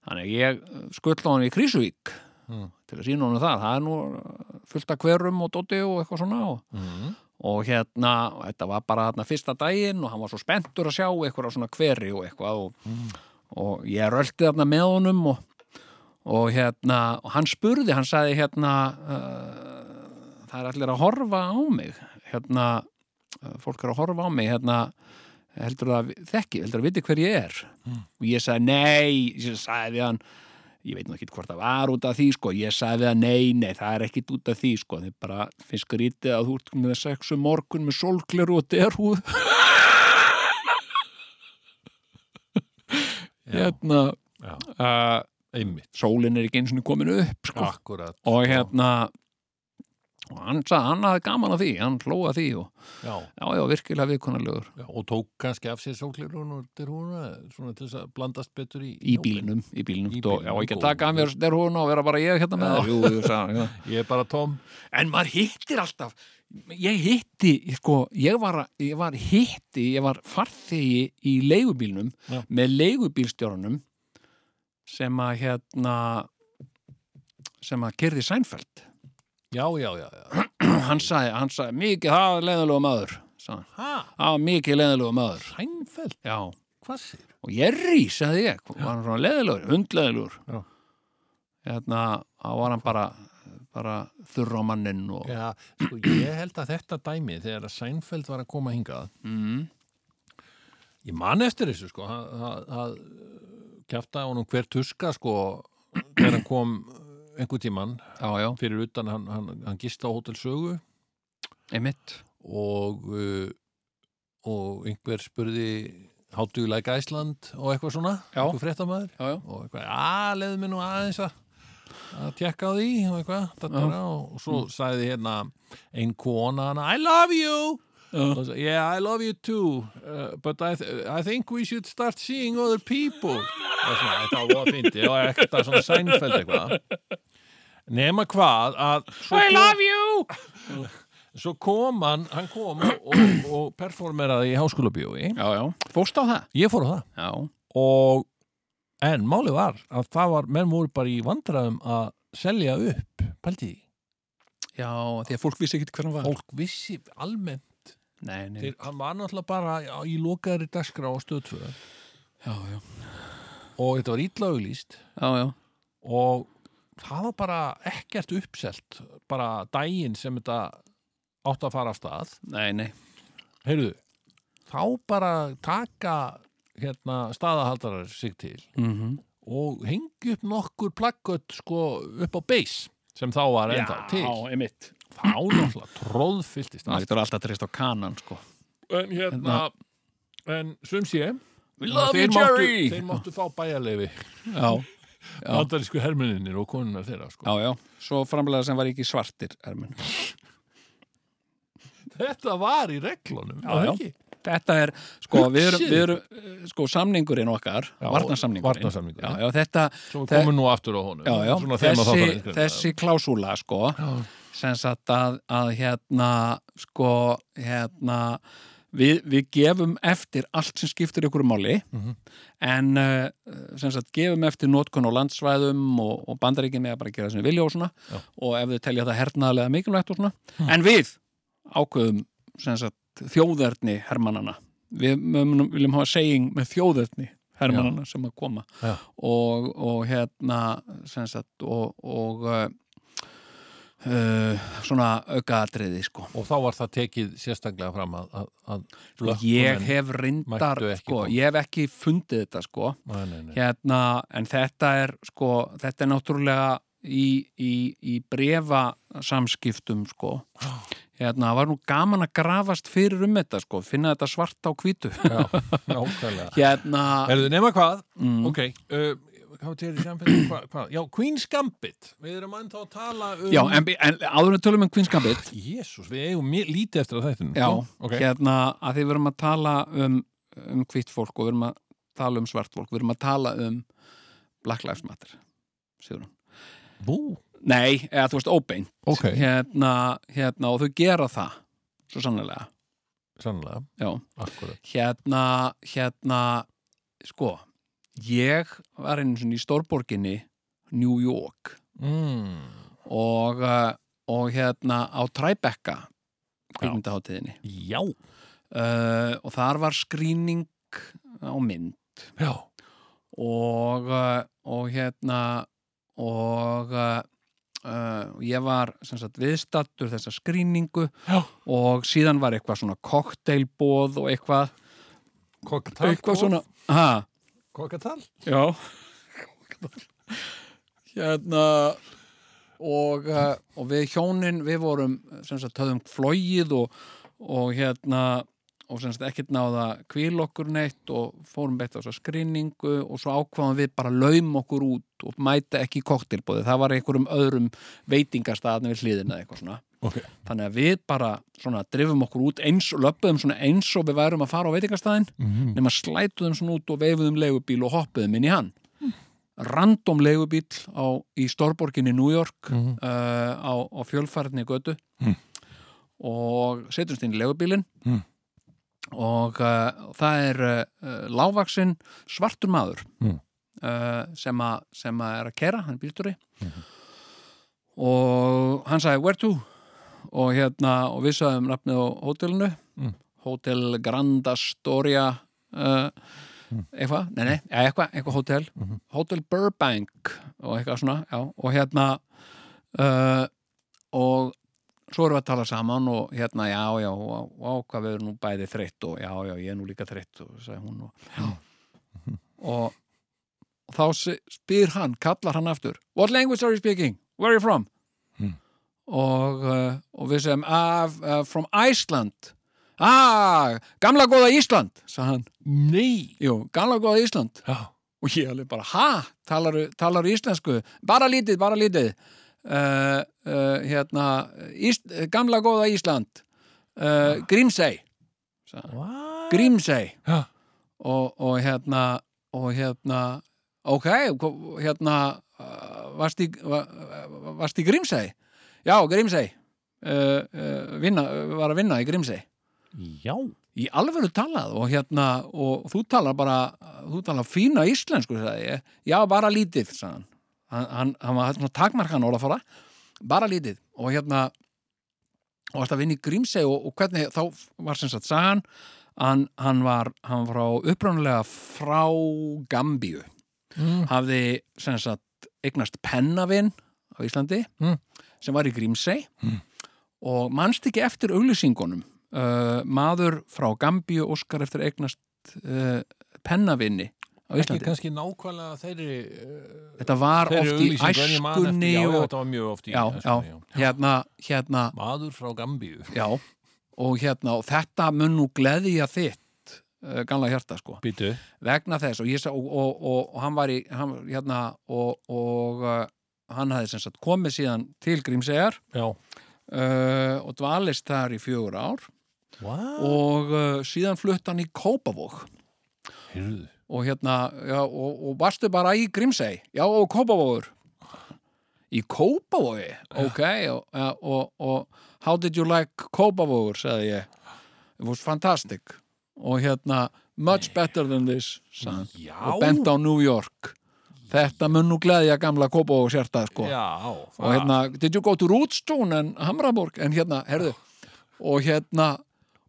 Þannig ég skull á hann í Krísuvík Mm. til að sína honum það. Það er nú fullt af hverum og dóti og eitthvað svona og Mm. og hérna, og þetta var bara þarna fyrsta daginn og hann var svo spenntur að sjá eitthvað svona hveri og eitthvað og, og ég rölti þarna með honum og, og hérna og hann spurði, hann sagði hérna uh, það er allir að horfa á mig hérna, fólk er að horfa á mig hérna, heldur það þekki, heldur það viti hver ég er. Og ég sagði nei ég sagði við hann ég veit nú ekki hvort það var út af því sko, ég sagði hann nei, nei, það er ekkit út af því sko, þið bara finnst skrítið að þú ert með sexu morgun með sólgleru og derhúð. Hérna Já. uh, einmitt, sólin er ekki eins og komin upp sko. og hérna og hann sagði, hann hafði gaman af því hann hlóða því og já, já, já, virkilega viðkonarlegur og tók kannski af sér sóklirun og svona til þess að blandast betur í í bílnum, í bílnum, Í og, bílnum, já, ekki að taka af mér derhúna og vera bara ég hérna með Já. þér. Jú, jú, sagði, ég er bara tóm en maður hittir alltaf ég hitti, sko, ég var, ég var hitti, ég var farþegi í leigubílnum Já. með leigubílstjórunum sem að hérna sem að kerði Sænfeld já, já, já, hann sagði, hann sagði, mikið það er leiðalegu maður sagði, hann. ha, það var mikið leiðalegu maður. Sænfeld, já, hvað sér og Jerry, sagði ég var hann svona leiðilegur, hundleiðilegur Já. hérna, þá var hann bara bara þurr á mannin og já, sko, ég held að þetta dæmi þegar að Sænfeld var að koma hingað mm, ég man eftir þessu sko að kjafta honum hver tuska sko þegar hann kom einhver tíman já, já, fyrir utan hann, hann, hann gist á Hótel Sögu. Einmitt. Og uh, og einhver spurði you like Iceland? og eitthvað svona, Já. einhver fréttamaður. Og eitthvað, að leiðu mér nú aðeins að tekka á því. Og eitthvað og svo sagði hérna ein kona hana, I love you og svo, yeah, I love you too uh, but I, th I think we should start seeing other people. Og svona, þetta var fyndi og ekta svona sænfeld eitthvað. Nema hvað að I love you! Svo kom hann, hann kom og, og, performeraði í háskólabíói. Já, já, fórst á það? Ég fór á það. Já, og en málið var að það var, menn voru bara í vandræðum að selja upp, pælti því. Já, því að fólk vissi ekki hver hann var. Fólk vissi almennt nei, nei, þeir, hann var náttúrulega bara á- í lokaðri dagskrá á stöðtvöð já, já, og þetta var illa auglýst. Já, já. Og það var bara ekkert uppselt bara daginn sem þetta átt að fara af stað. Nei, nei, heyrðu, þá bara taka hérna staðahaldarar sig til mm og hengi upp nokkur plakkött sko upp á base sem þá var ennþá til. einmitt þá náttúrulega tróðfylltist allt. getur alltaf treyst á kanan, sko. En hérna en sum sé. We love þeir máttu, þeir máttu fá bæjarleifi já, bandarísku hermuninir og konunar þeirra sko. já, já, svo framlega sem var ekki svartir ermin. þetta var í reglunum Já, það? Þetta er, sko, við erum, við erum sko, samningurinn okkar, varnarsamningurinn. já, þetta, svo Þe- komum nú aftur á honum. Þessi, þessi klásúla, sko, sem sagt að, að hérna, sko, hérna, við, við gefum eftir allt sem skiptir ykkur máli, Mhm. en uh, sem sagt, gefum eftir notkun á landsvæðum og, og bandaríkinn með að bara gera sem við vilja og svona, Já. og ef þau telja það hernaðlega mikilvægt og svona, en við ákveðum, sagt, þjóðerni hermannana. Við munum, viljum hafa seging með þjóðerni hermannana sem að koma Já. og, og hérna sagt og, og uh, svona aukaatriði sko. og þá var það tekið sérstaklega fram að, að, að Sko, ég hef reyndar sko, ég hef ekki fundið þetta sko nei, nei, nei. hérna, en þetta er sko, þetta er náttúrulega í, í, í brefa samskiptum sko hérna, það var nú gaman að grafast fyrir um þetta sko, finna þetta svart á hvítu Já, nákvæmlega hérna Erðu nema hvað? mm, Ok, uh, hvað til í samfélagi? Hva, hva? Já, Queen's Gambit Við erum ennþá að tala um já, en, en áður en tölum um Queen's Gambit Jésús, við eigum lítið eftir að þættinu Já, ok hérna að því við erum að tala um, um hvitt fólk og við erum að tala um svart fólk, við erum að tala um Black Lives Matter Sigrun. Bú, Nei, eða þú veist óbeint ok, hérna, hérna, og þau gera það svo sannlega sannlega, Já. akkurat hérna, hérna sko, ég var einu sinni í stórborginni New York. Mm. og, uh, og hérna á Tribeca kvikmyndaháttiðinni Já, uh, og þar var skrýning á mynd. Já, og, uh, og hérna og uh, ég var sagt, viðstattur þessa skrýningu og síðan var eitthvað svona kokteilbóð og eitthvað, Kokkatal eitthvað svona ha, Kokkatal já. Hérna og, uh, og við hjónin við vorum sem sagt höfðum flóið og, og hérna og sem sagt ekkert náða kvíl okkur neitt og fórum beitt á þessa skrýningu og svo ákvaðum við bara laum okkur út og mæta ekki í koktelbóði það var einhverjum öðrum veitingastafni við hliðina eða eitthvað svona Ok, þannig að við bara svona drifum okkur út eins og löppuðum svona eins og við værum að fara á veitingastæðin Mhm. nema slætuðum svona út og veifuðum leigubíl og hoppuðum inn í hann random leigubíl á, í Stórborginni New York Mhm. uh, á, á fjölfærni götu Mhm. og setjumst inn í leigubílinn Mhm. Og uh, það er uh, lágvaksinn svartur maður Mhm. uh, sem, a, sem að er að kera, hann er bílstjóri. Og hann sagði where to? Og hérna og við sagðum nafnið á hótelinu. Mm. Hotel Grand Astoria uh, eitthvað, nei nei, eitthvað, eitthvað hótel. Hotel Burbank og eitthvað svona, já, og hérna og svo erum við að tala saman og hérna, já, já, hvað við erum nú bæði þreytt og já, já, ég er nú líka þreytt og sagði hún og, og, og þá spyr hann, kallar hann aftur What language are you speaking? Where are you from? Mm. Og, uh, og við segjum uh, From Iceland. Ah, gamla góða Ísland sagði hann, Nei. Jú, gamla góða Ísland. Já, og ég alveg bara, ha, talaru, talaru íslensku? Bara lítið, bara lítið uh, uh, hérna Ísl, gamla góða Ísland. Uh, hann. What? Grímsey. Já, og, og hérna og hérna ok, hérna varst í, va, varst í Grímsey? Já, Grímsey. Uh, vinna, var að vinna í Grímsey. Já. Í alvöru talað og hérna og þú talar bara, þú talar fína íslensku, sagði ég, já bara lítið sagði hann, hann, var svona takmarkan orðafara, bara lítið. Og hérna og varst að vinna í Grímsey og, og hvernig þá var sem sagt sagan hann, hann var, hann var frá uppránulega frá Gambíu. Mm. hafði sem sagt eignast pennavinn á Íslandi Mm. sem var í Grímsey. Og mannst ekki eftir auglýsingunum? Uh, maður frá Gambíu óskar eftir eignast uh, pennavinni á Ekki Íslandi kannski nákvæmlega þeirri uh, þetta var oft í æskunni Já, já, og, þetta var mjög oft í já, æskunni, já, hérna, hérna Maður frá Gambíu. Já, og hérna og þetta mun nú gleðja þitt uh, gamla hjarta sko. Býtu vegna þess og, og, og, og, og hann var í hann, hérna og, og uh, hann hafði sagt komið síðan til Grímseyjar Já. uh, og dvalist þar í fjögur ár. What? og uh, síðan flutt hann í Kópavog. Heyrðu og hérna, já, og, og varstu bara í Grímsey, já, og Kópavogur. Í Kópavogi? Ok, og, og, og how did you like Kópavogur sagði ég, it was fantastic. Og hérna, much better than this og bent á New York. Þetta mun nú gleðja gamla Kópavogur sérta sko. Já og hérna, did you go to Rootstone en Hamraborg, en hérna, herðu og hérna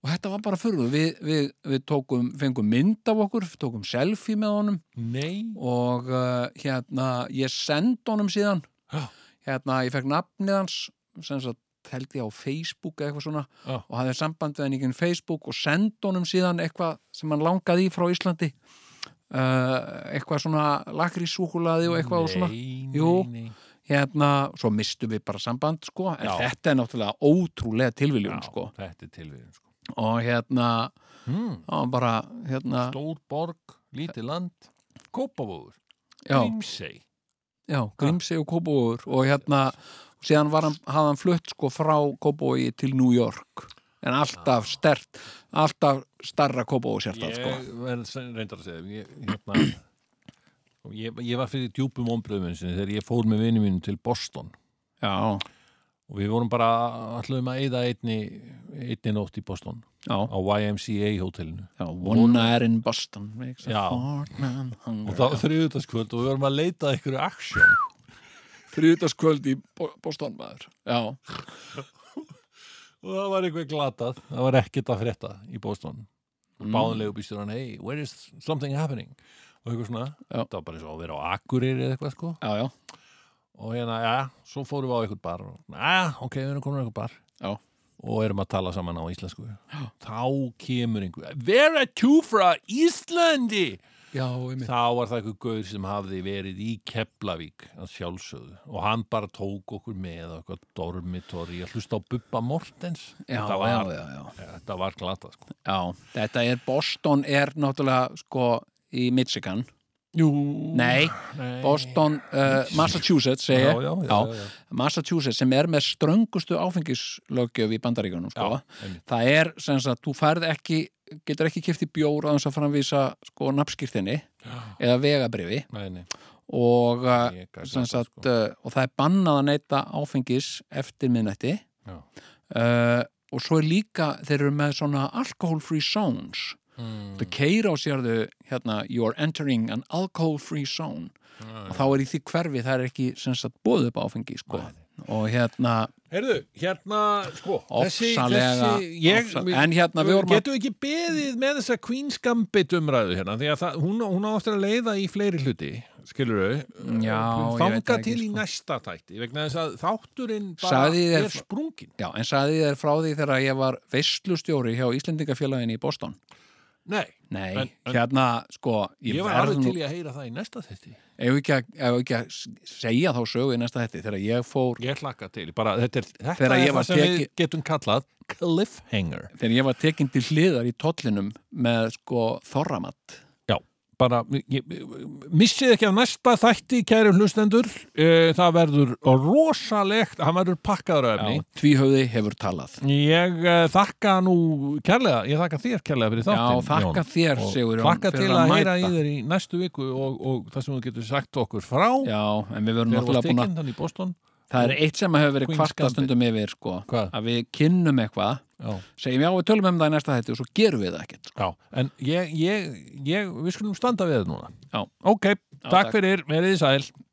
og þetta var bara fyrir, við, við, við tókum fengum mynd af okkur, tókum selfie með honum Nei og uh, hérna, ég send honum síðan Já. hérna, ég fekk nafnið hans sem sagt, held ég á Facebook eitthvað svona Já. og hafði samband við hann ekki Facebook og send honum síðan eitthvað sem hann langaði í frá Íslandi uh, eitthvað svona lakrísúkulaði og eitthvað og svona Nei, Jú. nei, nei. hérna, svo mistu við bara samband sko, en Já. þetta er náttúrulega ótrúlega tilviljun Já, sko, þetta er tilvíðin sko. Og hérna það var bara, hérna Stór borg, lítið land Kópavóður já, Grímsey. Já, Grímsey og Kópavóður og hérna, síðan var hann hafði hann flutt sko frá Kópavói til New York, en alltaf stert, alltaf starra Kópavói sérstað sko, Ég verð sen- reyndar að segja ég, hérna, og ég, ég var fyrir djúpum ombröðum þegar ég fór með vinið mínum til Boston. Já, og við vorum bara allavega að eyða einni, einni nótt í Boston. Já, á YMCA hótelinu. Já one night in Boston og var þriðutaskvöld og við vorum að leita að einhverju aksjón þriðutaskvöld í Bo- Boston maður, já, og það var eitthvað glatað, það var ekkert að frétta í Boston. Og Mm. báðanlegu býstjóran, hey, where is something happening? Og eitthvað svona, Já. það var bara eins og að vera á Akureyri eða eitthvað sko. Já, já og hérna, já, svo fórum við á einhvern bar og, já, ok, við erum komin á einhvern bar. Já. og erum að tala saman á íslensku. Þá kemur einhver vera tú frá Íslandi? Já, þá var það einhver gaur sem hafði verið í Keflavík að sjálfsögðu. Og hann bara tók okkur með eitthvað dormitori að hlusta á Bubba Mortens. Já, þetta var, já, já, já. Þetta var glata sko. Já, þetta er Boston er náttúrulega sko í Michigan Jú, Nei, Boston, uh, Massachusetts já, já, já. Massachusetts sem er með ströngustu áfengislöggjöf í bandaríkunum sko. Það er sem sagt, þú færð ekki getur ekki kipti bjór á þess að framvísa sko nafnskýrtinni eða vegabrifi Nei, nei. og, uh, sko. uh, og það er bannað að neyta áfengis eftir miðnætti Já. uh, og svo er líka þeir eru með svona alcohol free zones Mm. þú keira á sérðu hérna, you are entering an alcohol free zone og þá er í því hverfi það er ekki sagt bóð upp áfengi sko. og hérna Heyrðu, hérna, sko Ofsalega, ég, ofsalega. En hérna, við vorum að- Getum við ekki beðið með þessa Queen's Gambit umræðu hérna Því að það, hún, hún á eftir að leiða í fleiri hluti Skilur þau Já, ég veit Þanga til í sko. næsta þætti Vegna þess að þátturinn bara Sagði ég þér- er sprungin já, en sagði ég þér frá því þegar ég var veistlustjóri hjá Íslendingafélaginu í Boston Nei, nei, En- en- hérna sko ég, var verð alveg til í að heyra það í næsta þætti. Ef ekki, að- ef ekki að segja þá sögu í næsta hætti þegar ég fór Ég hlakka til, bara þetta er, þetta er ég var það sem við teki- getum kallað cliffhanger. Þegar ég var tekinn til hliðar í tollinum með sko þorramatt bara missið ekki af næsta þætti kæri hlustendur. Eh, það verður rosalegt hann verður pakkaður já, tvíhauði hefur talað. Ég uh, þakka nú kærlega, ég þakka þér kærlega fyrir já, þáttin þakka Jón. þér Og Sigurjón Þakka til fyrir að, heyra í þér í næstu viku og, og það sem þú getur sagt okkur frá. Já, en við verðum náttúrulega búin að í það er eitt sem hefur verið Queen's kvarta Gambit. stundum yfir sko, Hvað? að við kynnum eitthvað Já, segjum já, við tölum um það í næsta hætti og svo gerum við það ekkert sko. já. en ég, ég, ég, við skulum standa við það núna Já. Ok, takk takk. fyrir, verið þið sæl